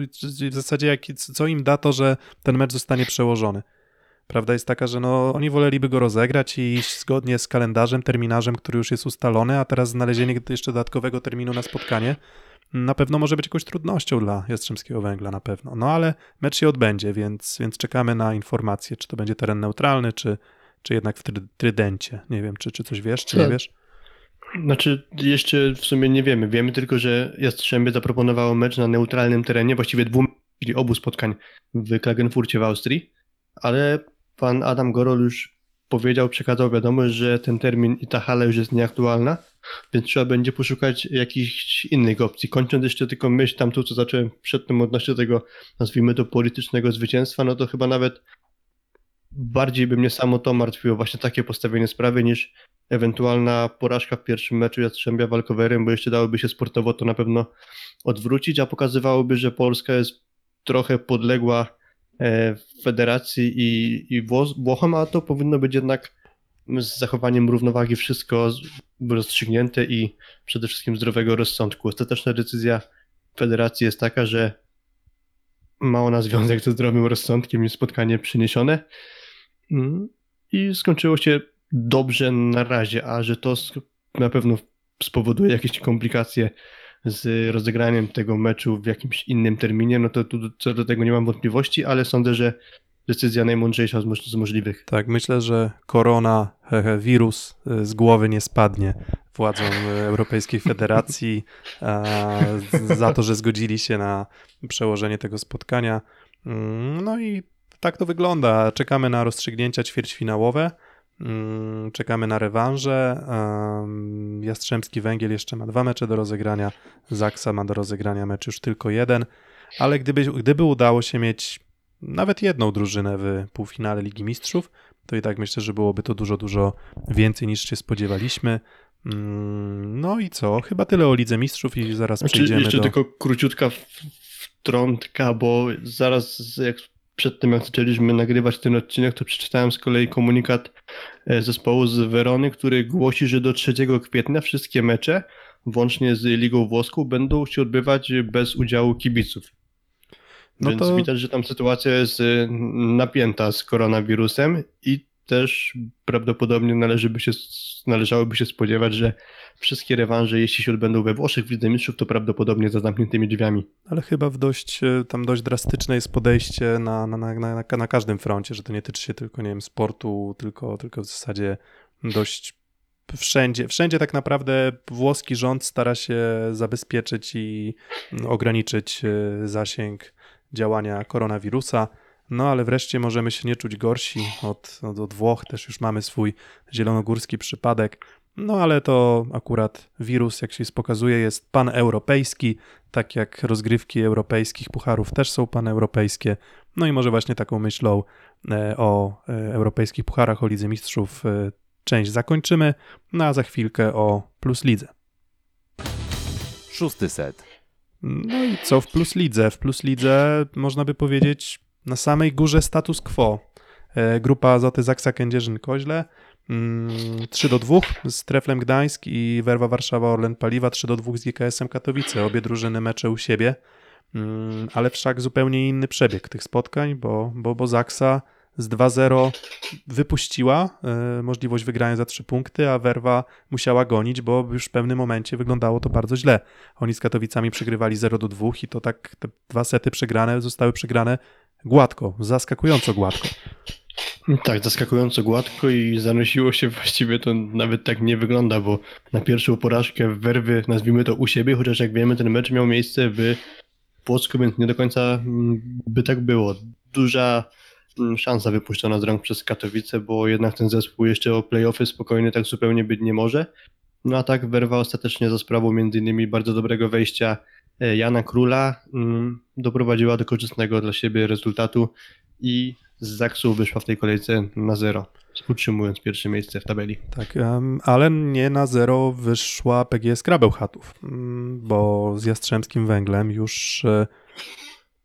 w zasadzie jak, co im da to, że ten mecz zostanie przełożony. Prawda jest taka, że no, oni woleliby go rozegrać i iść zgodnie z kalendarzem, terminarzem, który już jest ustalony, a teraz znalezienie jeszcze dodatkowego terminu na spotkanie na pewno może być jakąś trudnością dla Jastrzębskiego Węgla, na pewno. No ale mecz się odbędzie, więc, więc czekamy na informacje, czy to będzie teren neutralny, czy, czy jednak w try, trydencie. Nie wiem, czy, czy coś wiesz, czy nie wiesz? Znaczy, jeszcze w sumie nie wiemy. Wiemy tylko, że Jastrzębie zaproponowało mecz na neutralnym terenie, właściwie dwóm, czyli obu spotkań w Klagenfurcie w Austrii, ale pan Adam Gorol już powiedział, przekazał wiadomość, że ten termin i ta hala już jest nieaktualna, więc trzeba będzie poszukać jakichś innych opcji. Kończąc jeszcze tylko myśl tamtą, co zacząłem przedtem odnośnie tego, nazwijmy to, politycznego zwycięstwa, no to chyba nawet bardziej by mnie samo to martwiło, właśnie takie postawienie sprawy, niż ewentualna porażka w pierwszym meczu Jastrzębia walkowerem, bo jeszcze dałoby się sportowo to na pewno odwrócić, a pokazywałoby, że Polska jest trochę podległa e, federacji i, i Wło- Włochom, a to powinno być jednak z zachowaniem równowagi wszystko rozstrzygnięte i przede wszystkim zdrowego rozsądku. Ostateczna decyzja federacji jest taka, że ma ona związek ze zdrowym rozsądkiem i spotkanie przeniesione. Mm, I skończyło się dobrze na razie, a że to na pewno spowoduje jakieś komplikacje z rozegraniem tego meczu w jakimś innym terminie, no to tu co do tego nie mam wątpliwości, ale sądzę, że decyzja najmądrzejsza z, moż- z możliwych. Tak, myślę, że korona, wirus y, z głowy nie spadnie władzom Europejskiej Federacji za to, że zgodzili się na przełożenie tego spotkania. Mm, No i tak to wygląda. Czekamy na rozstrzygnięcia ćwierćfinałowe. Mm, Czekamy na rewanże. Jastrzębski Węgiel jeszcze ma dwa mecze do rozegrania. Zaksa ma do rozegrania mecz już tylko jeden. Ale gdyby, gdyby udało się mieć nawet jedną drużynę w półfinale Ligi Mistrzów, to i tak myślę, że byłoby to dużo, dużo więcej niż się spodziewaliśmy. Mm, No i co? Chyba tyle o Lidze Mistrzów i zaraz Znaczy, przejdziemy jeszcze do... tylko króciutka wtrątka, bo zaraz jak przed tym jak zaczęliśmy nagrywać ten odcinek, to przeczytałem z kolei komunikat e, zespołu z Werony, który głosi, że do 3 kwietnia wszystkie mecze, włącznie z Ligą Włoską, będą się odbywać bez udziału kibiców. No Więc to- widać, że tam sytuacja jest e, napięta z koronawirusem i też prawdopodobnie należy by się, należałoby się spodziewać, że wszystkie rewanże, jeśli się odbędą we Włoszech w Lidze Mistrzów, to prawdopodobnie za zamkniętymi drzwiami. Ale chyba w dość, e, tam dość drastyczne jest podejście na, na, na, na, na każdym froncie, że to nie tyczy się tylko, nie wiem, sportu, tylko, tylko w zasadzie dość wszędzie, wszędzie tak naprawdę włoski rząd stara się zabezpieczyć i ograniczyć e, zasięg działania koronawirusa. No ale wreszcie możemy się nie czuć gorsi od, od, od Włoch, też już mamy swój zielonogórski przypadek. No ale to akurat wirus, jak się pokazuje, jest paneuropejski, tak jak rozgrywki europejskich pucharów też są paneuropejskie. No i może właśnie taką myślą e, o e, europejskich pucharach, o Lidze Mistrzów e, część zakończymy, no a za chwilkę o Plus Lidze. Szósty set. No i co w Plus Lidze? W Plus Lidze można by powiedzieć na samej górze status quo. E, Grupa Azoty Zaksa Kędzierzyn Koźle mm, 3 do 2 z Treflem Gdańsk i Werwa Warszawa Orlen Paliwa 3 do 2 z GKS-em Katowice. Obie drużyny mecze u siebie, Mm, ale wszak zupełnie inny przebieg tych spotkań, bo, bo, bo Zaksa z 2-0 wypuściła e, możliwość wygrania za 3 punkty, a Werwa musiała gonić, bo już w pewnym momencie wyglądało to bardzo źle. Oni z Katowicami przegrywali 0 do 2 i to tak te dwa sety przegrane zostały przegrane gładko, zaskakująco gładko. Tak, zaskakująco gładko i zanosiło się właściwie to nawet tak nie wygląda, bo na pierwszą porażkę werwy, nazwijmy to u siebie, chociaż jak wiemy, ten mecz miał miejsce w Płocku, więc nie do końca mm, by tak było. Duża mm, szansa wypuszczona z rąk przez Katowice, bo jednak ten zespół jeszcze o playoffy spokojnie tak zupełnie być nie może. No a tak werwa ostatecznie za sprawą innymi bardzo dobrego wejścia Jana Króla mm, doprowadziła do korzystnego dla siebie rezultatu i z Zaksu wyszła w tej kolejce na zero, utrzymując pierwsze miejsce w tabeli. Tak, ale nie na zero wyszła PGS Krabełchatów, mm, bo z Jastrzębskim Węglem już e,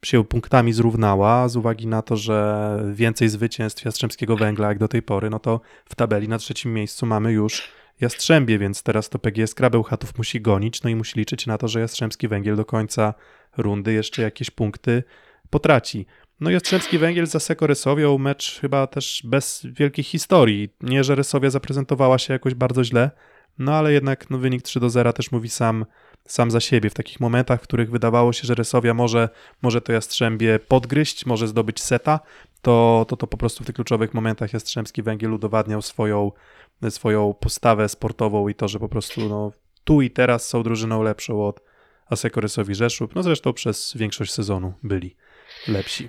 się punktami zrównała z uwagi na to, że więcej zwycięstw Jastrzębskiego Węgla jak do tej pory, no to w tabeli na trzecim miejscu mamy już Jastrzębie, więc teraz to PGS Krabełchatów musi gonić, no i musi liczyć na to, że Jastrzębski Węgiel do końca rundy jeszcze jakieś punkty potraci. No Jastrzębski Węgiel za Seko Rysowią mecz chyba też bez wielkich historii. Nie, że Rysowia zaprezentowała się jakoś bardzo źle, no ale jednak no, wynik 3 do 0 też mówi sam, sam za siebie. W takich momentach, w których wydawało się, że Rysowia może, może to Jastrzębie podgryźć, może zdobyć seta, to, to to po prostu w tych kluczowych momentach Jastrzębski Węgiel udowadniał swoją, swoją postawę sportową i to, że po prostu no, tu i teraz są drużyną lepszą od Aseko Rysowi Rzeszów. No zresztą przez większość sezonu byli lepsi.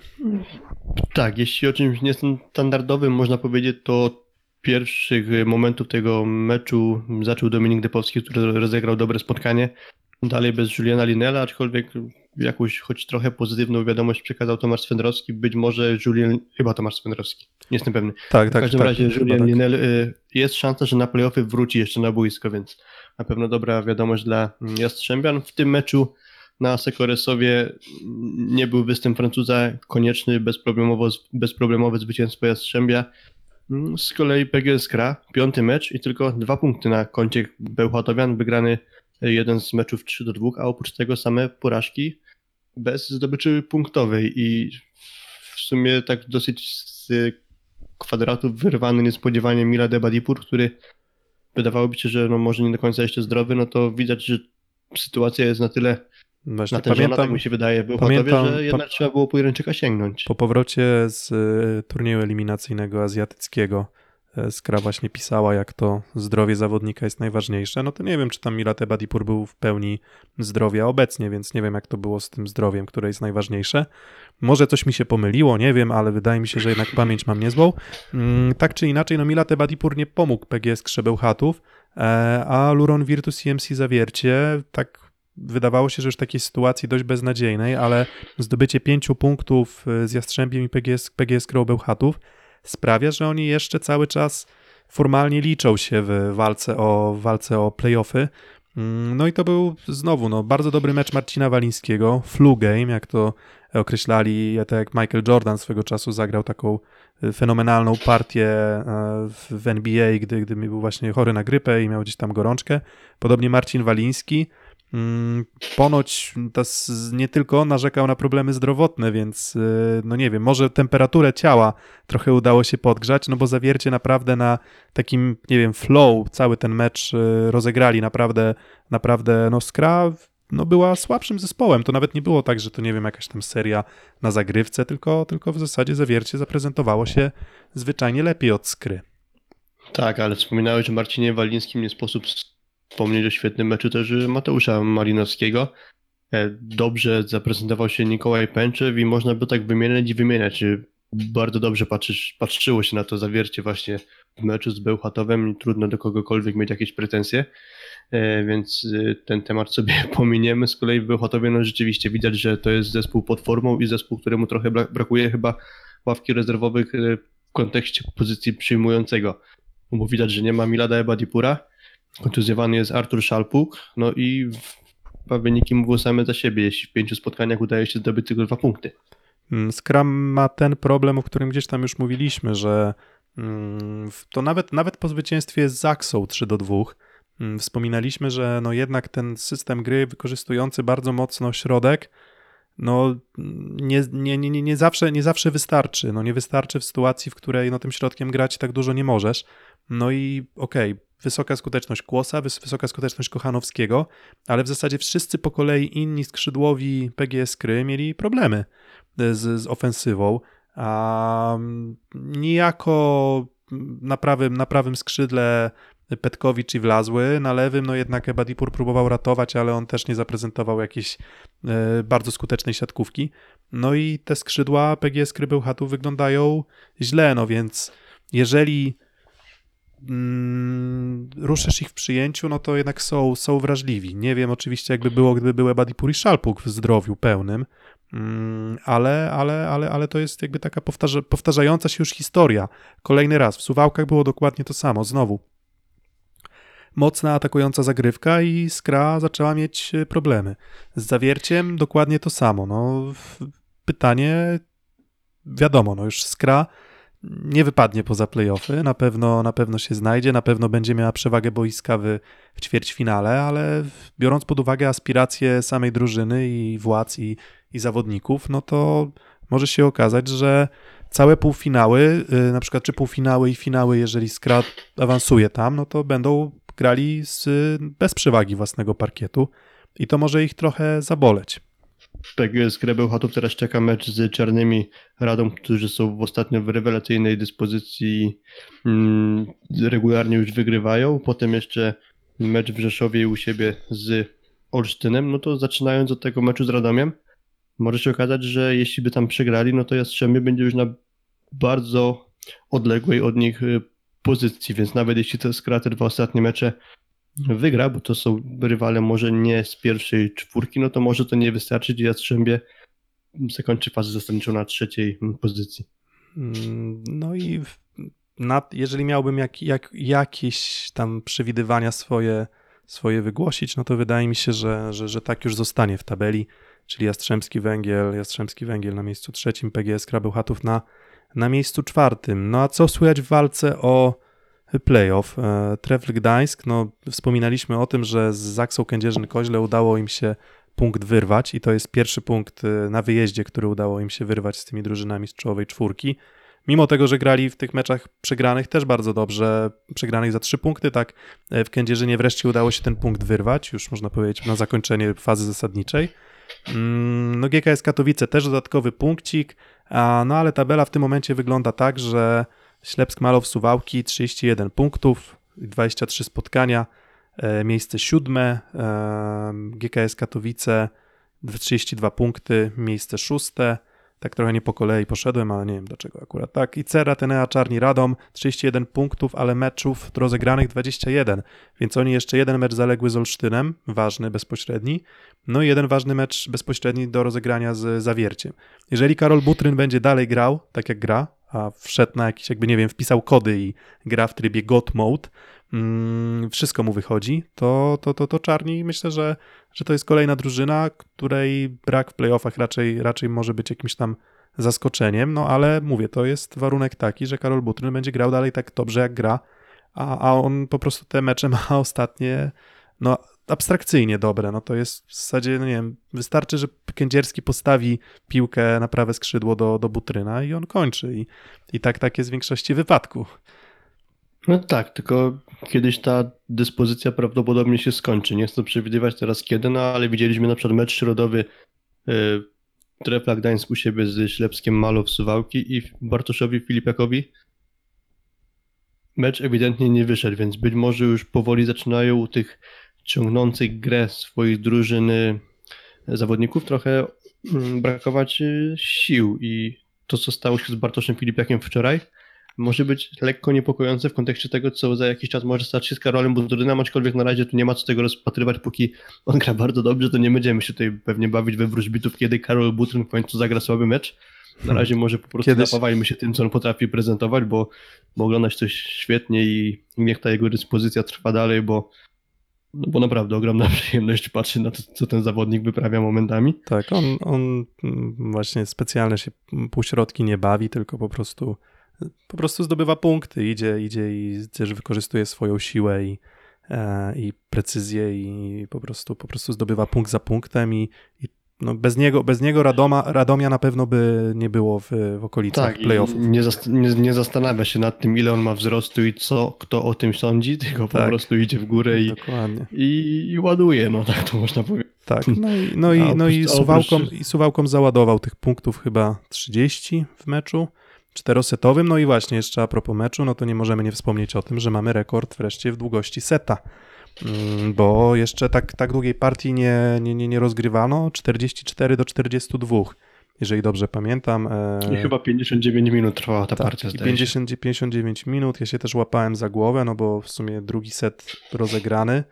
Tak, jeśli o czymś niestandardowym można powiedzieć, to pierwszych momentów tego meczu zaczął Dominik Depowski, który rozegrał dobre spotkanie. Dalej bez Juliana Linela, aczkolwiek jakąś choć trochę pozytywną wiadomość przekazał Tomasz Swędrowski, być może Julian, chyba Tomasz Swędrowski, nie jestem pewny. Tak, W tak. każdym tak, razie chyba Julian tak. Linel, y, jest szansa, że na playoffy wróci jeszcze na boisko, więc na pewno dobra wiadomość dla Jastrzębian. W tym meczu na Sekoresowie nie był występ Francuza konieczny, bezproblemowo, bezproblemowe zwycięstwo Jastrzębia. Mm, Z kolei PGS Kra, piąty mecz i tylko dwa punkty na koncie Bełchatowian, wygrany jeden z meczów 3 do 2, a oprócz tego same porażki bez zdobyczy punktowej. I w sumie tak dosyć z kwadratu wyrwany niespodziewanie Mila Debadipur, który wydawałoby się, że no może nie do końca jeszcze zdrowy, no to widać, że sytuacja jest na tyle Właśnie natężona, tak pamiętam mi się wydaje, Bełchatowie, pamiętam- że jednak trzeba było Pójręczyka sięgnąć. po powrocie z y, turnieju eliminacyjnego azjatyckiego e, Skra właśnie pisała, jak to zdrowie zawodnika jest najważniejsze. No to nie wiem, czy tam Milat Ebadipur był w pełni zdrowia obecnie, więc nie wiem, jak to było z tym zdrowiem, które jest najważniejsze. Może coś mi się pomyliło, nie wiem, ale wydaje mi się, że jednak pamięć mam niezłą. Mm, tak czy inaczej, no Milat Ebadipur nie pomógł PGS Krzebełchatów, e, a Luron Virtus CMC Zawiercie tak wydawało się, że już takiej sytuacji dość beznadziejnej, ale zdobycie pięciu punktów e, z Jastrzębiem i PGS, PGS Krzebełchatów sprawia, że oni jeszcze cały czas formalnie liczą się w walce o, walce o playoffy. Mm, No i to był znowu no, bardzo dobry mecz Marcina Walińskiego, flu game, jak to określali, tak jak Michael Jordan swego czasu zagrał taką y, fenomenalną partię e, w NBA, gdy, gdy był właśnie chory na grypę i miał gdzieś tam gorączkę. Podobnie Marcin Waliński. Mm, Ponoć nie tylko on narzekał na problemy zdrowotne, więc y, no nie wiem, może temperaturę ciała trochę udało się podgrzać, no bo zawiercie naprawdę na takim, nie wiem, flow cały ten mecz y, rozegrali, naprawdę, naprawdę, no Skra no była słabszym zespołem, to nawet nie było tak, że to nie wiem, jakaś tam seria na zagrywce, tylko, tylko w zasadzie zawiercie zaprezentowało się zwyczajnie lepiej od Skry. Tak, ale wspominałeś o Marcinie Walińskim, nie sposób wspomnieć o świetnym meczu też Mateusza Malinowskiego. E, Dobrze zaprezentował się Nikołaj Pęczew i można by tak wymieniać i wymieniać. Bardzo dobrze patrzysz, patrzyło się na to zawiercie właśnie w meczu z Bełchatowem trudno do kogokolwiek mieć jakieś pretensje, E, więc e, ten temat sobie pominiemy. Z kolei w Bełchatowie no rzeczywiście widać, że to jest zespół pod formą i zespół, któremu trochę bra- brakuje chyba ławki rezerwowych w kontekście pozycji przyjmującego. Bo widać, że nie ma Milada Ebadipura, kontuzjowany jest Artur Szalpuk, no i wyniki mówią same za siebie, jeśli w pięciu spotkaniach udaje się zdobyć tylko dwa punkty. Mm, Scrum ma ten problem, o którym gdzieś tam już mówiliśmy, że mm, to nawet, nawet po zwycięstwie z Zaksą 3 do 2 mm, wspominaliśmy, że no jednak ten system gry wykorzystujący bardzo mocno środek no nie, nie, nie, nie, zawsze, nie zawsze wystarczy. No nie wystarczy w sytuacji, w której no tym środkiem grać tak dużo nie możesz. No i okej, wysoka skuteczność Kłosa, wys- wysoka skuteczność Kochanowskiego, ale w zasadzie wszyscy po kolei inni skrzydłowi PGS Kry mieli problemy z, z ofensywą. A mm, niejako na prawym, na prawym skrzydle Petkowicz i Wlazły, na lewym no jednak Ebadipur próbował ratować, ale on też nie zaprezentował jakiejś e, bardzo skutecznej siatkówki. No i te skrzydła PGS Krybełchatu wyglądają źle, no więc jeżeli mm, ruszysz ich w przyjęciu, no to jednak są, są wrażliwi. Nie wiem oczywiście jakby było, gdyby był Ebadipur i Szalpuk w zdrowiu pełnym, Mm, ale, ale, ale, ale to jest jakby taka powtarza, powtarzająca się już historia. Kolejny raz. W Suwałkach było dokładnie to samo. Znowu mocna atakująca zagrywka i Skra zaczęła mieć e, problemy. Z zawierciem dokładnie to samo. No, pytanie, wiadomo, no już Skra nie wypadnie poza playoffy, na pewno, na pewno się znajdzie, na pewno będzie miała przewagę boiska w, w ćwierćfinale, ale biorąc pod uwagę aspiracje samej drużyny i władz i, i zawodników, no to może się okazać, że całe półfinały, y, na przykład czy półfinały i finały, jeżeli Skra awansuje tam, no to będą grali z, bez przewagi własnego parkietu i to może ich trochę zaboleć. PGS Krebełchatów teraz czeka mecz z Czarnymi Radą, którzy są w ostatnio w rewelacyjnej dyspozycji, mm, regularnie już wygrywają. Potem jeszcze mecz w Rzeszowie u siebie z Olsztynem. No to zaczynając od tego meczu z Radomiem, może się okazać, że jeśli by tam przegrali, no to Jastrzębie będzie już na bardzo odległej od nich y, pozycji, więc nawet jeśli to Skra te dwa ostatnie mecze wygra, bo to są rywale może nie z pierwszej czwórki, no to może to nie wystarczyć i Jastrzębie zakończy fazę zasadniczą na trzeciej mm, pozycji. Mm, No i nad, jeżeli miałbym jak, jak, jakieś tam przewidywania swoje, swoje wygłosić, no to wydaje mi się, że, że, że tak już zostanie w tabeli, czyli Jastrzębski Węgiel, Jastrzębski Węgiel na miejscu trzecim, PGS Krabełchatów na, na miejscu czwartym. No a co słychać w walce o playoff? E, Trefl Gdańsk, no wspominaliśmy o tym, że z Zaksą Kędzierzyn-Koźle udało im się punkt wyrwać i to jest pierwszy punkt e, na wyjeździe, który udało im się wyrwać z tymi drużynami z czołowej czwórki. Mimo tego, że grali w tych meczach przegranych też bardzo dobrze, przegranych za trzy punkty, tak e, w Kędzierzynie wreszcie udało się ten punkt wyrwać, już można powiedzieć na zakończenie fazy zasadniczej. Mm, No GKS Katowice też dodatkowy punkcik, no ale tabela w tym momencie wygląda tak, że Ślepsk Malow Suwałki 31 punktów, 23 spotkania, e, miejsce siódme, e, GKS Katowice 32 punkty, miejsce szóste, tak trochę nie po kolei poszedłem, ale nie wiem dlaczego akurat tak. I Cera, Tenea, Czarni, Radom 31 punktów, ale meczów rozegranych 21, więc oni jeszcze jeden mecz zaległy z Olsztynem, ważny, bezpośredni, no i jeden ważny mecz bezpośredni do rozegrania z Zawierciem. Jeżeli Karol Butryn będzie dalej grał, tak jak gra, a wszedł na jakiś, jakby nie wiem, wpisał kody i gra w trybie God Mode, mm, wszystko mu wychodzi, to, to, to, to Czarni myślę, że, że to jest kolejna drużyna, której brak w playoffach raczej, raczej może być jakimś tam zaskoczeniem, no ale mówię, to jest warunek taki, że Karol Butryn będzie grał dalej tak dobrze jak gra, a, a on po prostu te mecze ma ostatnie, no abstrakcyjnie dobre, no to jest w zasadzie, no nie wiem, wystarczy, że Kędzierski postawi piłkę na prawe skrzydło do, do Butryna i on kończy i, i tak, tak jest w większości wypadków. No tak, tylko kiedyś ta dyspozycja prawdopodobnie się skończy. Nie chcę przewidywać teraz kiedy, no ale widzieliśmy na przykład mecz środowy y, Trefla Gdańsk u siebie z Ślepskiem Malow Suwałki i Bartoszowi Filipiakowi mecz ewidentnie nie wyszedł, więc być może już powoli zaczynają u tych ciągnących grę swoich drużyn y, zawodników trochę mm, brakować y, sił i to, co stało się z Bartoszem Filipiakiem wczoraj, może być lekko niepokojące w kontekście tego, co za jakiś czas może stać się z Karolem Budrynem, aczkolwiek na razie tu nie ma co tego rozpatrywać, póki on gra bardzo dobrze, to nie będziemy się tutaj pewnie bawić we wróżbitów, kiedy Karol Butryn w końcu zagra słaby mecz. Na razie może po prostu Kiedyś- napawajmy się tym, co on potrafi prezentować, bo, bo oglądać coś świetnie i niech ta jego dyspozycja trwa dalej, bo, no bo naprawdę ogromna przyjemność patrzeć na to, co ten zawodnik wyprawia momentami. Tak, on, on właśnie specjalnie się półśrodki nie bawi, tylko po prostu po prostu zdobywa punkty, idzie, idzie i też wykorzystuje swoją siłę i, e, i precyzję i po prostu, po prostu zdobywa punkt za punktem i, i no bez niego, bez niego Radoma, Radomia na pewno by nie było w, w okolicach Tak, playoffów. nie, zast- nie, nie zastanawia się nad tym, ile on ma wzrostu i co kto o tym sądzi, tylko po Tak. prostu idzie w górę i, i, i ładuje, no tak to można powiedzieć. Tak, no i, no i, no i Suwałką, i Suwałką załadował tych punktów chyba 30 w meczu czterosetowym. No i właśnie jeszcze a propos meczu, no to nie możemy nie wspomnieć o tym, że mamy rekord wreszcie w długości seta. Mm, Bo jeszcze tak, tak długiej partii nie, nie, nie, nie rozgrywano. 44 do 42, jeżeli dobrze pamiętam. E, I chyba 59 minut trwała ta tak, partia, i zdaje się. 50, 59 minut. Ja się też łapałem za głowę, no bo w sumie drugi set rozegrany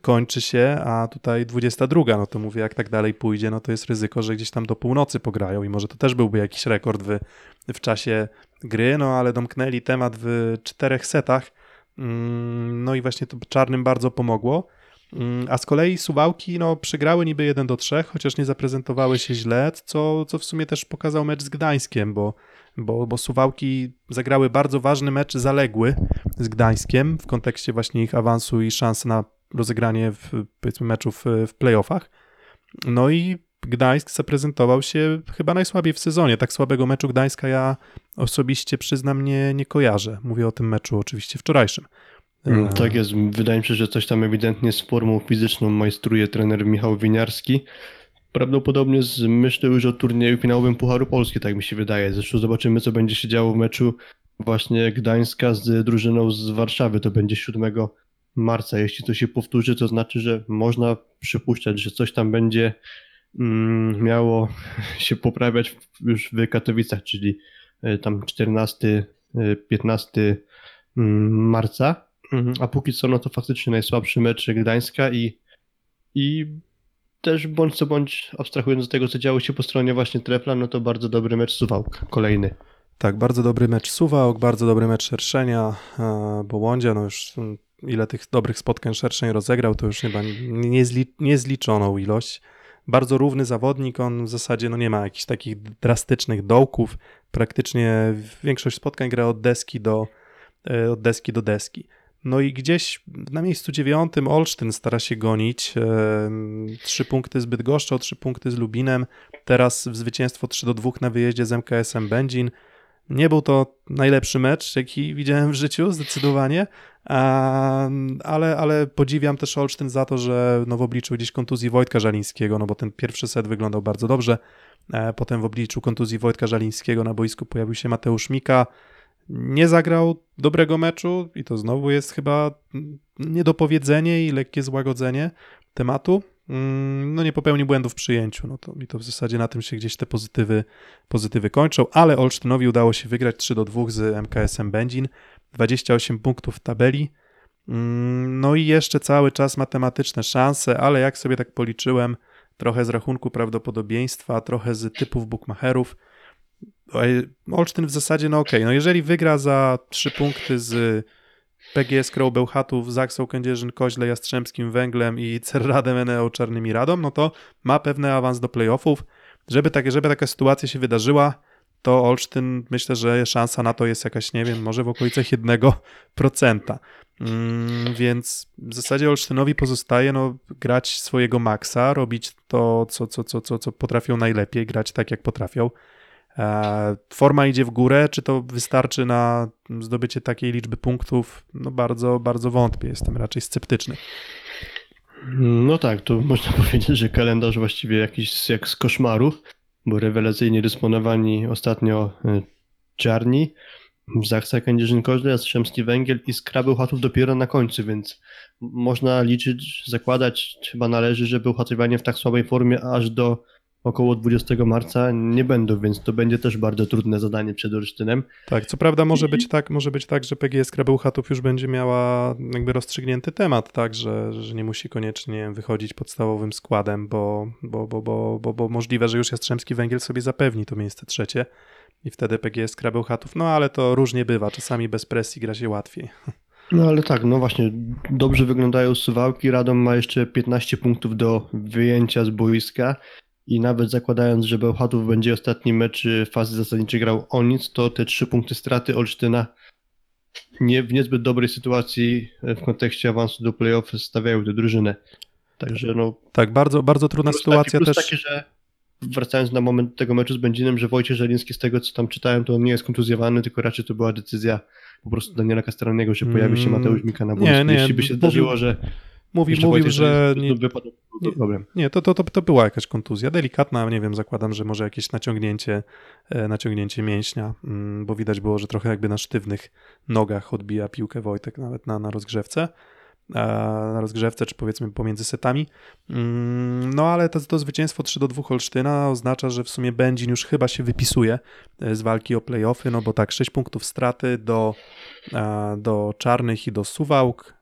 kończy się, a tutaj 22, no to mówię, jak tak dalej pójdzie, no to jest ryzyko, że gdzieś tam do północy pograją i może to też byłby jakiś rekord w, w czasie gry, no ale domknęli temat w czterech setach, no i właśnie to czarnym bardzo pomogło. Mm, A z kolei Suwałki no, przegrały niby 1 do 3, chociaż nie zaprezentowały się źle, co, co w sumie też pokazał mecz z Gdańskiem, bo, bo, bo Suwałki zagrały bardzo ważny mecz zaległy z Gdańskiem w kontekście właśnie ich awansu i szans na rozegranie w, powiedzmy meczu w, w playoffach. No i Gdańsk zaprezentował się chyba najsłabiej w sezonie. Tak słabego meczu Gdańska ja osobiście przyznam nie, nie kojarzę. Mówię o tym meczu oczywiście wczorajszym. Mm, E, Tak jest, wydaje mi się, że coś tam ewidentnie z formą fizyczną majstruje trener Michał Winiarski. Prawdopodobnie z myślę już o turnieju finałowym Pucharu Polski, tak mi się wydaje. Zresztą zobaczymy, co będzie się działo w meczu właśnie Gdańska z drużyną z Warszawy. To będzie 7 marca. Jeśli to się powtórzy, to znaczy, że można przypuszczać, że coś tam będzie miało się poprawiać już w Katowicach, czyli e, tam 14, e, 15 mm, marca. Mhm, A póki co, no to faktycznie najsłabszy mecz Gdańska i, i też bądź co bądź, abstrahując od tego, co działo się po stronie właśnie Trefla, no to bardzo dobry mecz Suwałk, kolejny. Tak, bardzo dobry mecz Suwałk, bardzo dobry mecz Szerszenia, e, bo Łądzia, no już mm, ile tych dobrych spotkań Szerszeń rozegrał, to już chyba niezli, niezliczoną ilość. Bardzo równy zawodnik, on w zasadzie no nie ma jakichś takich drastycznych dołków, praktycznie większość spotkań gra od deski do, e, od deski do deski. No i gdzieś na miejscu dziewiątym Olsztyn stara się gonić. e, Trzy punkty z Bydgoszczą, trzy punkty z Lubinem. Teraz w zwycięstwo 3 do 2 na wyjeździe z MKS-em Będzin. Nie był to najlepszy mecz, jaki widziałem w życiu, zdecydowanie, ale, ale podziwiam też Olsztyn za to, że no w obliczu gdzieś kontuzji Wojtka Żalińskiego, no bo ten pierwszy set wyglądał bardzo dobrze, e, potem w obliczu kontuzji Wojtka Żalińskiego na boisku pojawił się Mateusz Mika, nie zagrał dobrego meczu i to znowu jest chyba niedopowiedzenie i lekkie złagodzenie tematu. Mm, No nie popełnił błędów w przyjęciu, no to, i to w zasadzie na tym się gdzieś te pozytywy, pozytywy kończą, ale Olsztynowi udało się wygrać 3 do 2 z MKS-em Będzin, 28 punktów w tabeli, Mm, no i jeszcze cały czas matematyczne szanse, ale jak sobie tak policzyłem, trochę z rachunku prawdopodobieństwa, trochę z typów bookmacherów, Oj, Olsztyn w zasadzie, no okej, no jeżeli wygra za 3 punkty z PGS Crow Bełchatów, Zaksą Kędzierzyn, Koźle, Jastrzębskim, Węglem i Cerradem Eneo Czarnymi Radą, no to ma pewny awans do playoffów. Żeby, tak, żeby taka sytuacja się wydarzyła, to Olsztyn, myślę, że szansa na to jest jakaś, nie wiem, może w okolicach 1%. Mm, więc w zasadzie Olsztynowi pozostaje no, grać swojego maksa, robić to, co, co, co, co, co potrafią najlepiej, grać tak, jak potrafią. E, Forma idzie w górę, czy to wystarczy na zdobycie takiej liczby punktów? No bardzo, bardzo wątpię, jestem raczej sceptyczny. No tak, to można powiedzieć, że kalendarz właściwie jakiś jak z koszmaru, bo rewelacyjnie dysponowani ostatnio y, Czarni, Zachsa Kędzierzyn Koźle, Jastrzębski Węgiel i Skra Bełchatów dopiero na końcu, więc można liczyć, zakładać, chyba należy, że Bełchatowianie w tak słabej formie aż do około 20 marca nie będą, więc to będzie też bardzo trudne zadanie przed Olsztynem. Tak, co prawda może być tak, może być tak, że PGS Krabełchatów już będzie miała jakby rozstrzygnięty temat, tak, że, że nie musi koniecznie wychodzić podstawowym składem, bo, bo, bo, bo, bo, bo możliwe, że już Jastrzębski Węgiel sobie zapewni to miejsce trzecie i wtedy PGS Krabełchatów, no ale to różnie bywa, czasami bez presji gra się łatwiej. No ale tak, no właśnie, dobrze wyglądają suwałki. Radom ma jeszcze 15 punktów do wyjęcia z boiska i nawet zakładając, że Bełchatów będzie ostatni mecz y, fazy zasadniczej grał o nic, to te 3 punkty straty Olsztyna nie, w niezbyt dobrej sytuacji y, w kontekście awansu do playoff stawiają tę drużynę. Także no, Tak, bardzo, bardzo trudna plus sytuacja taki, plus też. taki, że wracając na moment tego meczu z Będzinem, że Wojciech Żeliński z tego co tam czytałem, to on nie jest kontuzjowany, tylko raczej to była decyzja po prostu Daniela Castellaniego, że pojawi się Mm, Mateusz Mika na boisku. Jeśli by się zdarzyło, że Mówi, jeszcze mówił, że nie, nie-. Nie, to, to, to, to była jakaś kontuzja, delikatna, nie wiem, zakładam, że może jakieś naciągnięcie, e, naciągnięcie mięśnia, mm, bo widać było, że trochę jakby na sztywnych nogach odbija piłkę Wojtek nawet na, na rozgrzewce, na rozgrzewce, czy powiedzmy pomiędzy setami. Mm, No ale to, to zwycięstwo 3 do 2 Olsztyna oznacza, że w sumie Będzin już chyba się wypisuje e, z walki o playoffy, no bo tak, 6 punktów straty do, e, do Czarnych i do Suwałk,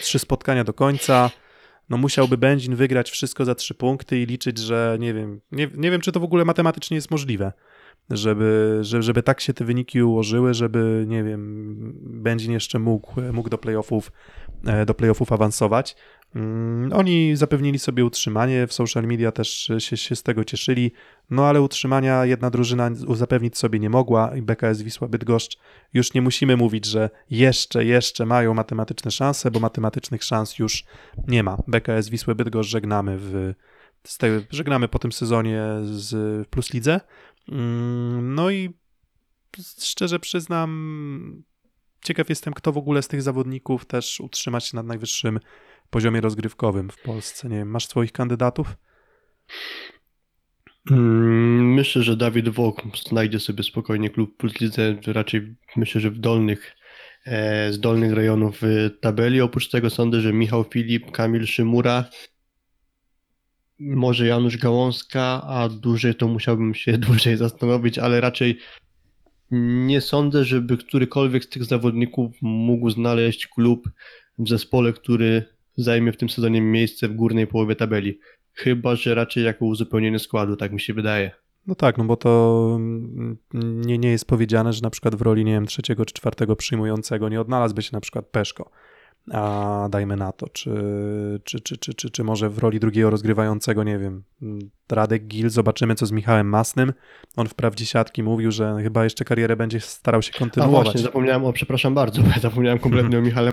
trzy spotkania do końca, no musiałby Będzin wygrać wszystko za trzy punkty i liczyć, że nie wiem, nie, nie wiem, czy to w ogóle matematycznie jest możliwe, żeby, żeby, żeby tak się te wyniki ułożyły, żeby, nie wiem, Będzin jeszcze mógł, mógł do playoffów, e, do playoffów awansować. Mm, Oni zapewnili sobie utrzymanie, w social media też się, się z tego cieszyli, no ale utrzymania jedna drużyna zapewnić sobie nie mogła i BKS Wisła Bydgoszcz już nie musimy mówić, że jeszcze, jeszcze mają matematyczne szanse, bo matematycznych szans już nie ma. BKS Wisłę Bydgoszcz żegnamy w z żegnamy po tym sezonie z Plus Lidze. Mm, No i szczerze przyznam, ciekaw jestem, kto w ogóle z tych zawodników też utrzyma się na najwyższym poziomie rozgrywkowym w Polsce. Nie wiem, masz swoich kandydatów? Mm, Myślę, że Dawid Wok znajdzie sobie spokojnie klub plus raczej myślę, że w dolnych, e, z dolnych rejonów tabeli. Oprócz tego sądzę, że Michał Filip, Kamil Szymura, może Janusz Gałązka, a dłużej to musiałbym się dłużej zastanowić, ale raczej nie sądzę, żeby którykolwiek z tych zawodników mógł znaleźć klub w zespole, który zajmie w tym sezonie miejsce w górnej połowie tabeli. Chyba, że raczej jako uzupełnienie składu, tak mi się wydaje. No tak, no bo to mm, nie, nie jest powiedziane, że na przykład w roli, nie wiem, trzeciego czy czwartego przyjmującego nie odnalazłby się na przykład Peszko, a dajmy na to, czy, czy, czy, czy, czy, czy może w roli drugiego rozgrywającego, nie wiem, Radek Gil, zobaczymy co z Michałem Masnym. On wprawdzie siatki mówił, że chyba jeszcze karierę będzie starał się A kontynuować. właśnie, zapomniałem o, przepraszam bardzo, zapomniałem kompletnie o Michale.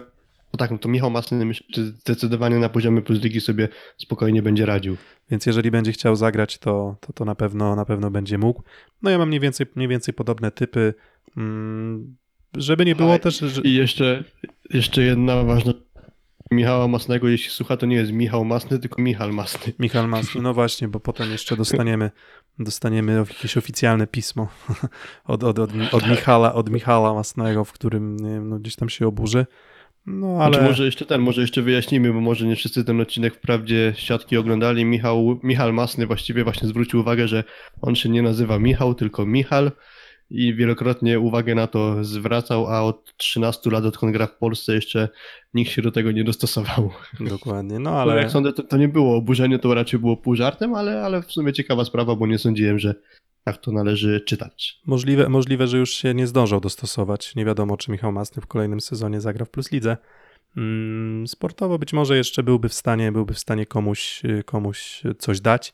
No tak, no to Michał Masny zdecydowanie na poziomie plus ligi sobie spokojnie będzie radził. Więc jeżeli będzie chciał zagrać, to, to, to na, pewno, na pewno będzie mógł. No ja mam mniej więcej, mniej więcej podobne typy. Mm, żeby nie było Ale też, że, I jeszcze, jeszcze jedna ważna Michała Masnego, jeśli słucha, to nie jest Michał Masny, tylko Michal Masny. Michal Masny, no właśnie, bo potem jeszcze dostaniemy, dostaniemy jakieś oficjalne pismo od, od, od, od, Michala, od Michala Masnego, w którym nie wiem, no, gdzieś tam się oburzy. No Ale... Znaczy ale może jeszcze ten, może jeszcze wyjaśnimy, bo może nie wszyscy ten odcinek wprawdzie siatki oglądali. Michał, Michal Masny właściwie właśnie zwrócił uwagę, że on się nie nazywa Michał, tylko Michal i wielokrotnie uwagę na to zwracał, a od 13 lat, odkąd gra w Polsce, jeszcze nikt się do tego nie dostosował. dokładnie, no Ale ale jak sądzę, to, to nie było oburzenie, to raczej było pół żartem, ale, ale w sumie ciekawa sprawa, bo nie sądziłem, że tak to należy czytać. możliwe, możliwe, że już się nie zdążał dostosować. Nie wiadomo, czy Michał Masny w kolejnym sezonie zagra w Plus Lidze. Mm, Sportowo być może jeszcze byłby w stanie, byłby w stanie komuś, komuś coś dać,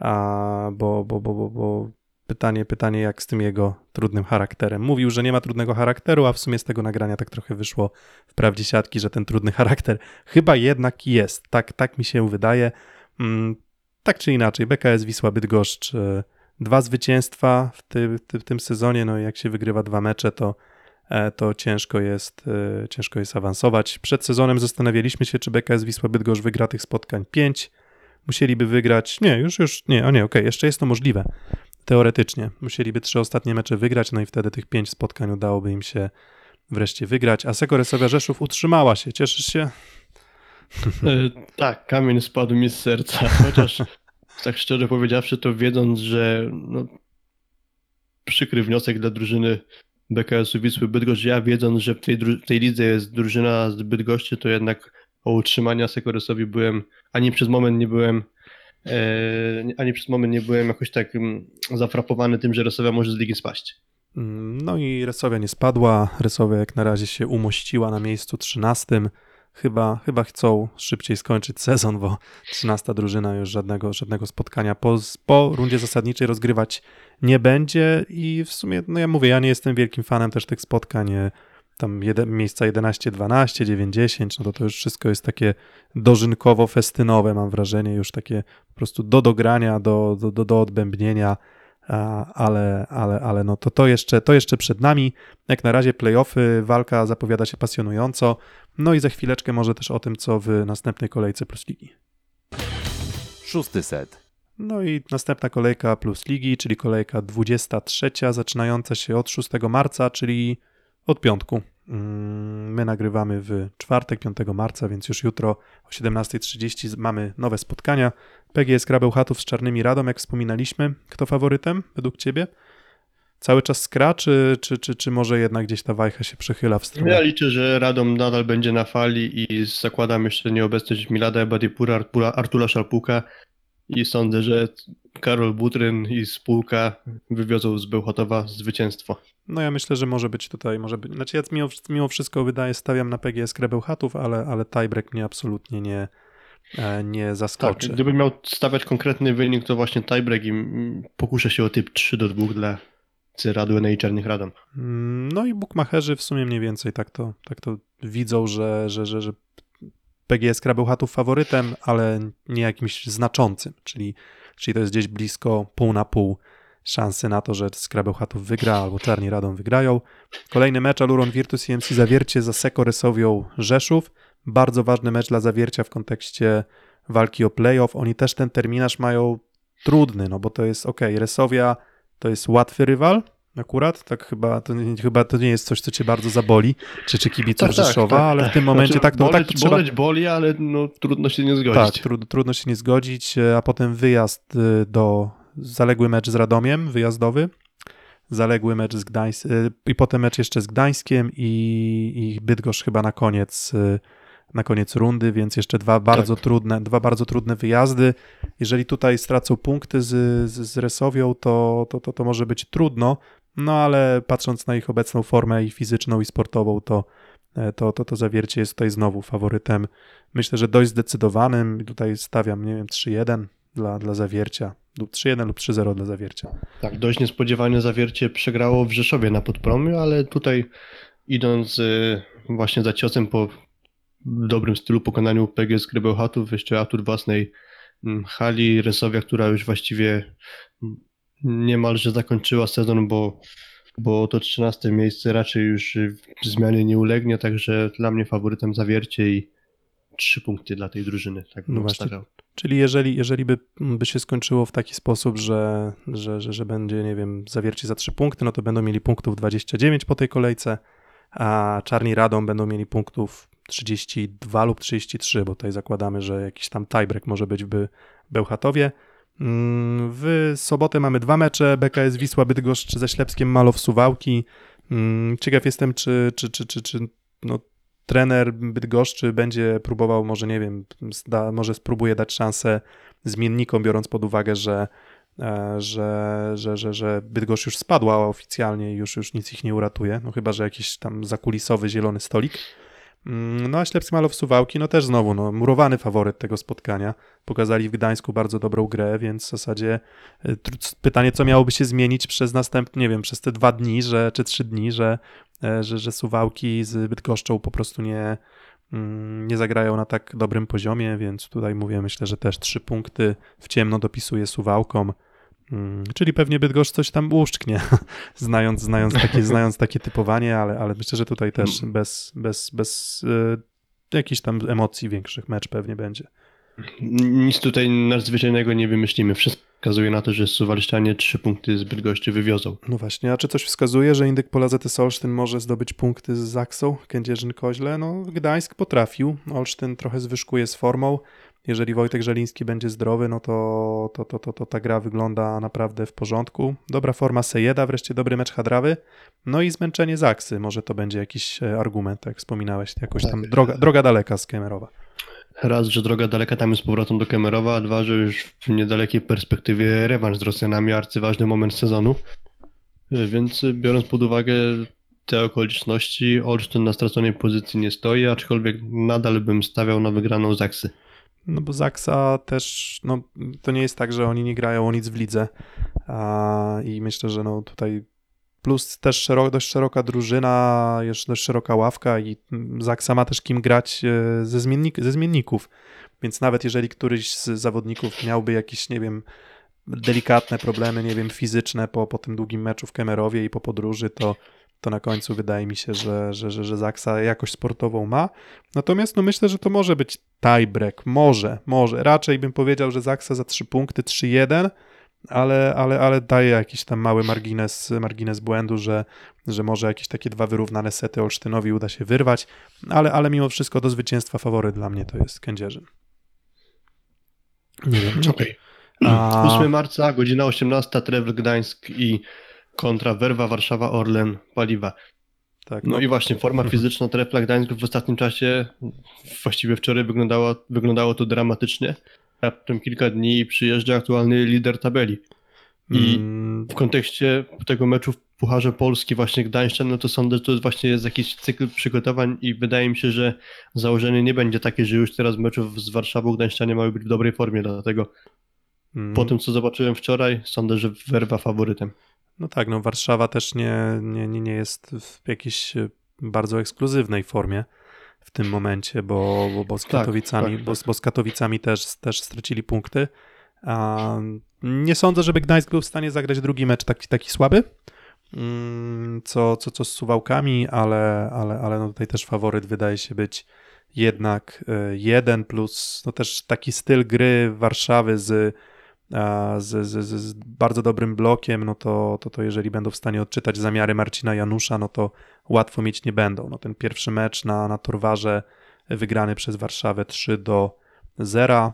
a, bo, bo, bo, bo, bo pytanie, pytanie jak z tym jego trudnym charakterem. Mówił, że nie ma trudnego charakteru, a w sumie z tego nagrania tak trochę wyszło w prawdzie siatki, że ten trudny charakter chyba jednak jest. Tak, tak mi się wydaje. Mm, Tak czy inaczej, BKS Wisła Bydgoszcz e, dwa zwycięstwa w, ty, ty, w tym sezonie, no i jak się wygrywa dwa mecze, to, e, to ciężko jest, e, ciężko jest awansować. Przed sezonem zastanawialiśmy się, czy BKS Wisła Bydgoszcz wygra tych spotkań pięć. Musieliby wygrać, nie, już, już, nie, o nie, okej, jeszcze jest to możliwe. Teoretycznie. Musieliby trzy ostatnie mecze wygrać, no i wtedy tych pięć spotkań udałoby im się wreszcie wygrać. A Seko Resowia Rzeszów utrzymała się. Cieszysz się? E, tak, kamień spadł mi z serca, chociaż tak szczerze powiedziawszy, to wiedząc, że no, przykry wniosek dla drużyny BKS-u Wisły Bydgoszcz, ja wiedząc, że w tej, tej lidze jest drużyna z Bydgoszczy, to jednak o utrzymania Sekoresowi byłem, ani przez moment nie byłem ani przez moment nie byłem jakoś tak mm, zafrapowany tym, że Resowia może z ligi spaść. Mm, No i Resowia nie spadła. Resowia jak na razie się umościła na miejscu 13. Chyba, chyba chcą szybciej skończyć sezon, bo 13 drużyna już żadnego, żadnego spotkania po, po rundzie zasadniczej rozgrywać nie będzie i w sumie, no ja mówię, ja nie jestem wielkim fanem też tych spotkań, e, tam miejsca 11, 12, 9, 10, no to to już wszystko jest takie dożynkowo-festynowe, mam wrażenie, już takie po prostu do dogrania, do, do, do, do odbębnienia, ale, ale, ale no to, to, jeszcze, to jeszcze przed nami. Jak na razie playoffy, walka zapowiada się pasjonująco. No i za chwileczkę może też o tym, co w następnej kolejce Plus Ligi. Szósty set. No i następna kolejka Plus Ligi, czyli kolejka 23, zaczynająca się od 6 marca, czyli od piątku. Mm, My nagrywamy w czwartek, 5 marca, więc już jutro o 17.30 mamy nowe spotkania. PGS Krabeł Chatów z Czarnymi Radą, jak wspominaliśmy. Kto faworytem według Ciebie? Cały czas skra, czy, czy, czy, czy może jednak gdzieś ta wajcha się przechyla w stronę? Ja liczę, że Radom nadal będzie na fali i zakładam jeszcze nieobecność Milada Ebadipura, Artura, Artula Szalpuka i sądzę, że Karol Butryn i spółka wywiozą z Bełchatowa zwycięstwo. No ja myślę, że może być tutaj, może być. Znaczy ja mimo, mimo wszystko wydaje, stawiam na PGS Krebeł Chatów, ale, ale tiebreak mnie absolutnie nie, e, nie Tak, zaskoczy. gdybym miał stawiać konkretny wynik, to właśnie tiebreak i pokuszę się o typ 3 do 2 dla Radły i Czarnych Radom. Mm, No i bukmacherzy w sumie mniej więcej tak to, tak to widzą, że, że, że, że PGS Krabeł Chatów faworytem, ale nie jakimś znaczącym, czyli, czyli to jest gdzieś blisko pół na pół szansy na to, że Skrabeł Chatów wygra albo Czarni Radą wygrają. Kolejny mecz Aluron Virtus i MC Zawiercie za Seko Rysowią Rzeszów. Bardzo ważny mecz dla Zawiercia w kontekście walki o playoff. Oni też ten terminarz mają trudny, no bo to jest ok, Resowia to jest łatwy rywal, akurat, tak chyba to, nie- chyba to nie jest coś, co cię bardzo zaboli, czy, czy kibiców Rzeszowa, ale w tym momencie Znaczy, tak, no, boleć, tak to trzeba... boleć boli, ale no, trudno się nie Tak, zgodzić. trud, trudno się nie zgodzić, e, a potem wyjazd e, do, zaległy mecz z Radomiem, wyjazdowy, zaległy mecz z Gdańskiem, i potem mecz jeszcze z Gdańskiem i, i Bydgoszcz chyba na koniec, e, na koniec rundy, więc jeszcze dwa bardzo trudne, dwa bardzo trudne wyjazdy. Jeżeli tutaj stracą punkty z, z, z Resowią, to, to, to, to może być trudno, no ale patrząc na ich obecną formę i fizyczną, i sportową, to, e, to, to, to zawiercie jest tutaj znowu faworytem. Myślę, że dość zdecydowanym. Tutaj stawiam, nie wiem, 3-1 dla, dla zawiercia. Lub 3-1 lub 3-0 dla zawiercia. Tak, dość niespodziewanie zawiercie przegrało w Rzeszowie na podpromiu, ale tutaj idąc y, właśnie za ciosem po dobrym stylu pokonaniu PGS Krybełchatów, jeszcze atut własnej mm, hali Resowia, która już właściwie mm, niemalże zakończyła sezon, bo, bo to 13 miejsce raczej już zmianie nie ulegnie, także dla mnie faworytem zawiercie i trzy punkty dla tej drużyny. Tak bym No. Czyli jeżeli, jeżeli by, by się skończyło w taki sposób, że, że, że, że będzie, nie wiem, zawiercie za 3 punkty, no to będą mieli punktów 29 po tej kolejce, a Czarni Radom będą mieli punktów 32 lub 33, bo tutaj zakładamy, że jakiś tam tiebreak może być w Be- Bełchatowie. Mm, W sobotę mamy dwa mecze, BKS Wisła Bydgoszcz ze Ślepskiem Malow Suwałki. Mm, Ciekaw jestem, czy, czy, czy, czy, czy no, trener Bydgoszczy będzie próbował, może nie wiem, zda, może spróbuje dać szansę zmiennikom, biorąc pod uwagę, że, e, że, że, że, że Bydgoszcz już spadła oficjalnie i już, już nic ich nie uratuje, no chyba, że jakiś tam zakulisowy zielony stolik. Mm, No a Ślepski Malow Suwałki, no też znowu, no, murowany faworyt tego spotkania. Pokazali w Gdańsku bardzo dobrą grę, więc w zasadzie tr- pytanie, co miałoby się zmienić przez następne, nie wiem, przez te dwa dni, że, czy trzy dni, że, e, że, że Suwałki z Bydgoszczą po prostu nie, mm, nie zagrają na tak dobrym poziomie, więc tutaj mówię, myślę, że też trzy punkty w ciemno dopisuje Suwałkom. Mm, Czyli pewnie Bydgoszcz coś tam uszczknie, znając, znając, takie, znając takie typowanie, ale, ale myślę, że tutaj też bez, bez, bez y, jakichś tam emocji większych mecz pewnie będzie. Nic tutaj nadzwyczajnego nie wymyślimy. Wszystko wskazuje na to, że Suwalszczanie trzy punkty z Bydgoszczy wywiozą. No właśnie, a czy coś wskazuje, że Indyk Pola ZS Olsztyn może zdobyć punkty z Zaksą, Kędzierzyn-Koźle? No Gdańsk potrafił, Olsztyn trochę zwyżkuje z formą. Jeżeli Wojtek Żeliński będzie zdrowy, no to, to, to, to, to ta gra wygląda naprawdę w porządku. Dobra forma Sejeda, wreszcie dobry mecz Hadrawy. No i zmęczenie Zaksy, może to będzie jakiś e, argument, tak jak wspominałeś, jakoś tam Tak. droga, droga daleka z Kemerowa. Raz, że droga daleka tam jest z powrotem do Kemerowa, a dwa, że już w niedalekiej perspektywie rewanż z Rosjanami, arcyważny moment sezonu. Więc biorąc pod uwagę te okoliczności, Olsztyn na straconej pozycji nie stoi, aczkolwiek nadal bym stawiał na wygraną Zaksy. No bo Zaksa też, no to nie jest tak, że oni nie grają o nic w lidze. A, i myślę, że no tutaj plus też szero, dość szeroka drużyna, jeszcze dość szeroka ławka i Zaksa ma też kim grać e, ze, zmiennik, ze zmienników, więc nawet jeżeli któryś z zawodników miałby jakieś, nie wiem, delikatne problemy, nie wiem, fizyczne po, po tym długim meczu w Kemerowie i po podróży, to, to na końcu wydaje mi się, że, że, że, że Zaksa jakość sportową ma. Natomiast no myślę, że to może być tiebreak. Może, może. Raczej bym powiedział, że Zaksa za 3 punkty 3-1, ale, ale, ale daje jakiś tam mały margines, margines błędu, że, że może jakieś takie dwa wyrównane sety Olsztynowi uda się wyrwać, ale, ale mimo wszystko do zwycięstwa faworyt dla mnie to jest Kędzierzyn. Nie wiem. Czy... Okej. A- 8 marca, godzina 18, Trewel Gdańsk i kontra Werwa, Warszawa, Orlen, Paliwa. Tak, No i właśnie, forma fizyczna Trefla Gdańsk w ostatnim czasie, właściwie wczoraj wyglądało, wyglądało to dramatycznie. Raptem kilka dni przyjeżdża aktualny lider tabeli. I Mm, w kontekście tego meczu w Pucharze Polski właśnie Gdańszczan, no to sądzę, że to właśnie jest jakiś cykl przygotowań i wydaje mi się, że założenie nie będzie takie, że już teraz meczów z Warszawą Gdańszczanie mają być w dobrej formie, dlatego mm. po tym, co zobaczyłem wczoraj, sądzę, że Werwa faworytem. No tak, no Warszawa też nie, nie, nie, jest w jakiejś e, bardzo ekskluzywnej formie w tym momencie, bo, bo, bo z Tak, Katowicami, tak, Bo, bo z Katowicami też, też stracili punkty. A nie sądzę, żeby Gdańsk był w stanie zagrać drugi mecz taki, taki słaby, mm, co, co, co z Suwałkami, ale, ale, ale no tutaj też faworyt wydaje się być jednak e, jeden plus no też taki styl gry Warszawy z z, z, z, bardzo dobrym blokiem, no to, to, to jeżeli będą w stanie odczytać zamiary Marcina Janusza, no to łatwo mieć nie będą. No ten pierwszy mecz na, na Torwarze wygrany przez Warszawę 3 do 0.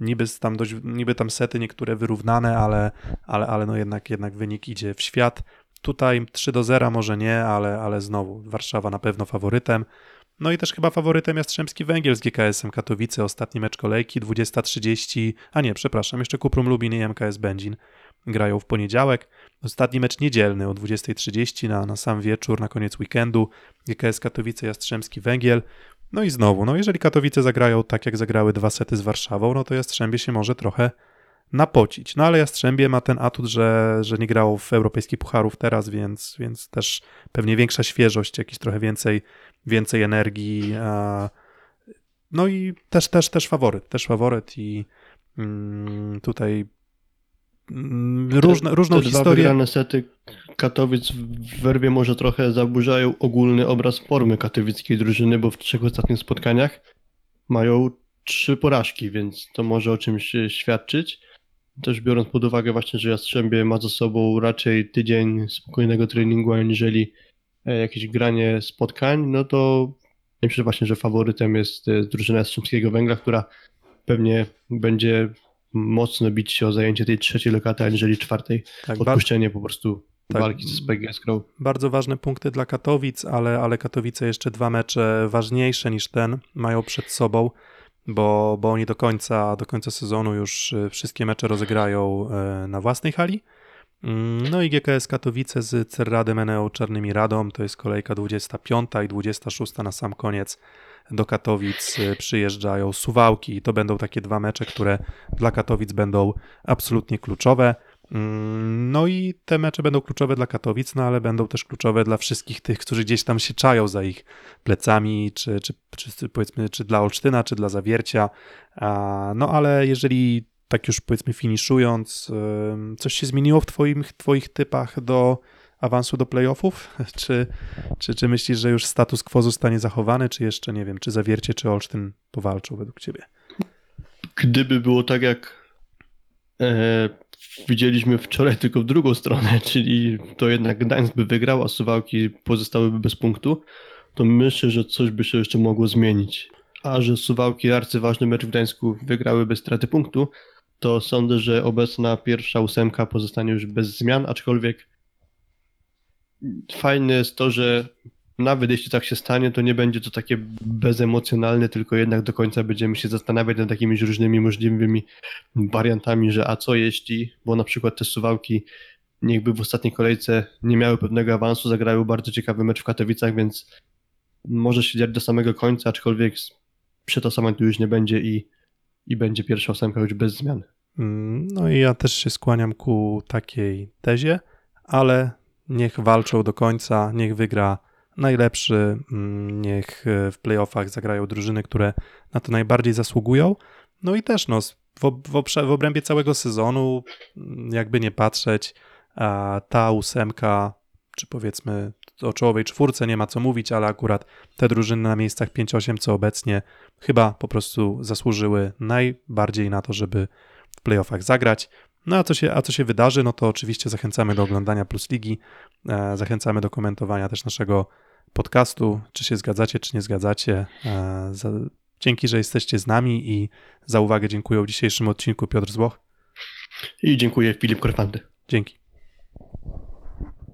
Niby tam, dość, niby tam sety niektóre wyrównane, ale, ale, ale no jednak, jednak wynik idzie w świat. Tutaj 3 do 0 może nie, ale, ale znowu Warszawa na pewno faworytem. No i też chyba faworytem Jastrzębski Węgiel z GKS-em Katowice. Ostatni mecz kolejki 20.30, a nie, przepraszam, jeszcze Kuprum Lubin i MKS Będzin grają w poniedziałek. Ostatni mecz niedzielny o 20.30 na, na sam wieczór, na koniec weekendu. GKS Katowice, Jastrzębski Węgiel. No i znowu, no jeżeli Katowice zagrają tak, jak zagrały dwa sety z Warszawą, no to Jastrzębie się może trochę napocić. No ale Jastrzębie ma ten atut, że, że nie grało w europejskich pucharów teraz, więc, więc też pewnie większa świeżość, jakiś trochę więcej, więcej energii. No i też, też, też faworyt, też faworyt i mm, tutaj mm, różne, różną Te dwa historię. wygrane sety Katowic w Werwie może trochę zaburzają ogólny obraz formy katowickiej drużyny, bo w trzech ostatnich spotkaniach mają trzy porażki, więc to może o czymś e, świadczyć. Też biorąc pod uwagę właśnie, że Jastrzębie ma za sobą raczej tydzień spokojnego treningu, aniżeli e, jakieś granie spotkań, no to myślę właśnie, że faworytem jest e, drużyna Jastrzębskiego Węgla, która pewnie będzie mocno bić się o zajęcie tej trzeciej lokaty, aniżeli czwartej. Tak, Odpuszczenie po prostu Tak. walki z SPG Skrą. bardzo ważne punkty dla Katowic, ale, ale Katowice jeszcze dwa mecze ważniejsze niż ten mają przed sobą, bo, bo oni do końca, do końca sezonu już y, wszystkie mecze rozegrają y, na własnej hali. Mm, No i GKS Katowice z Cerradem Eneo Czarnymi Radą, to jest kolejka 25 i 26 na sam koniec do Katowic y, przyjeżdżają Suwałki i to będą takie dwa mecze, które dla Katowic będą absolutnie kluczowe. Mm, No i te mecze będą kluczowe dla Katowic, no ale będą też kluczowe dla wszystkich tych, którzy gdzieś tam się czają za ich plecami, czy, czy, czy powiedzmy, czy dla Olsztyna, czy dla Zawiercia. No ale jeżeli tak już powiedzmy finiszując, coś się zmieniło w twoim, twoich typach do awansu do playoffów? Czy, czy, czy myślisz, że już status quo zostanie zachowany, czy jeszcze, nie wiem, czy Zawiercie, czy Olsztyn powalczą według ciebie? Gdyby było tak, jak e, widzieliśmy wczoraj, tylko w drugą stronę, czyli to jednak Gdańsk by wygrał, a Suwałki pozostałyby bez punktu, to myślę, że coś by się jeszcze mogło zmienić. A że Suwałki, arcyważny mecz w Gdańsku, wygrały bez straty punktu, to sądzę, że obecna pierwsza ósemka pozostanie już bez zmian, aczkolwiek fajne jest to, że nawet jeśli tak się stanie, to nie będzie to takie bezemocjonalne, tylko jednak do końca będziemy się zastanawiać nad takimiś różnymi możliwymi wariantami, że a co jeśli, bo na przykład te suwałki niechby w ostatniej kolejce nie miały pewnego awansu, zagrały bardzo ciekawy mecz w Katowicach, więc może się dziać do samego końca, aczkolwiek przetasowań tu już nie będzie i, i będzie pierwsza ósemka już bez zmian. Mm, No i ja też się skłaniam ku takiej tezie, ale niech walczą do końca, niech wygra najlepszy, mm, niech e, w playoffach zagrają drużyny, które na to najbardziej zasługują. No i też no, w, w, w obrębie całego sezonu, mm, jakby nie patrzeć, ta ósemka, czy powiedzmy o czołowej czwórce nie ma co mówić, ale akurat te drużyny na miejscach 5-8, co obecnie chyba po prostu zasłużyły najbardziej na to, żeby w playoffach zagrać. No a co się, a co się wydarzy, no to oczywiście zachęcamy do oglądania Plus Ligi, e, zachęcamy do komentowania też naszego podcastu, czy się zgadzacie, czy nie zgadzacie. E, dzięki, że jesteście z nami i za uwagę dziękuję w dzisiejszym odcinku Piotr Złoch. I dziękuję Filip Korfanty. Dzięki.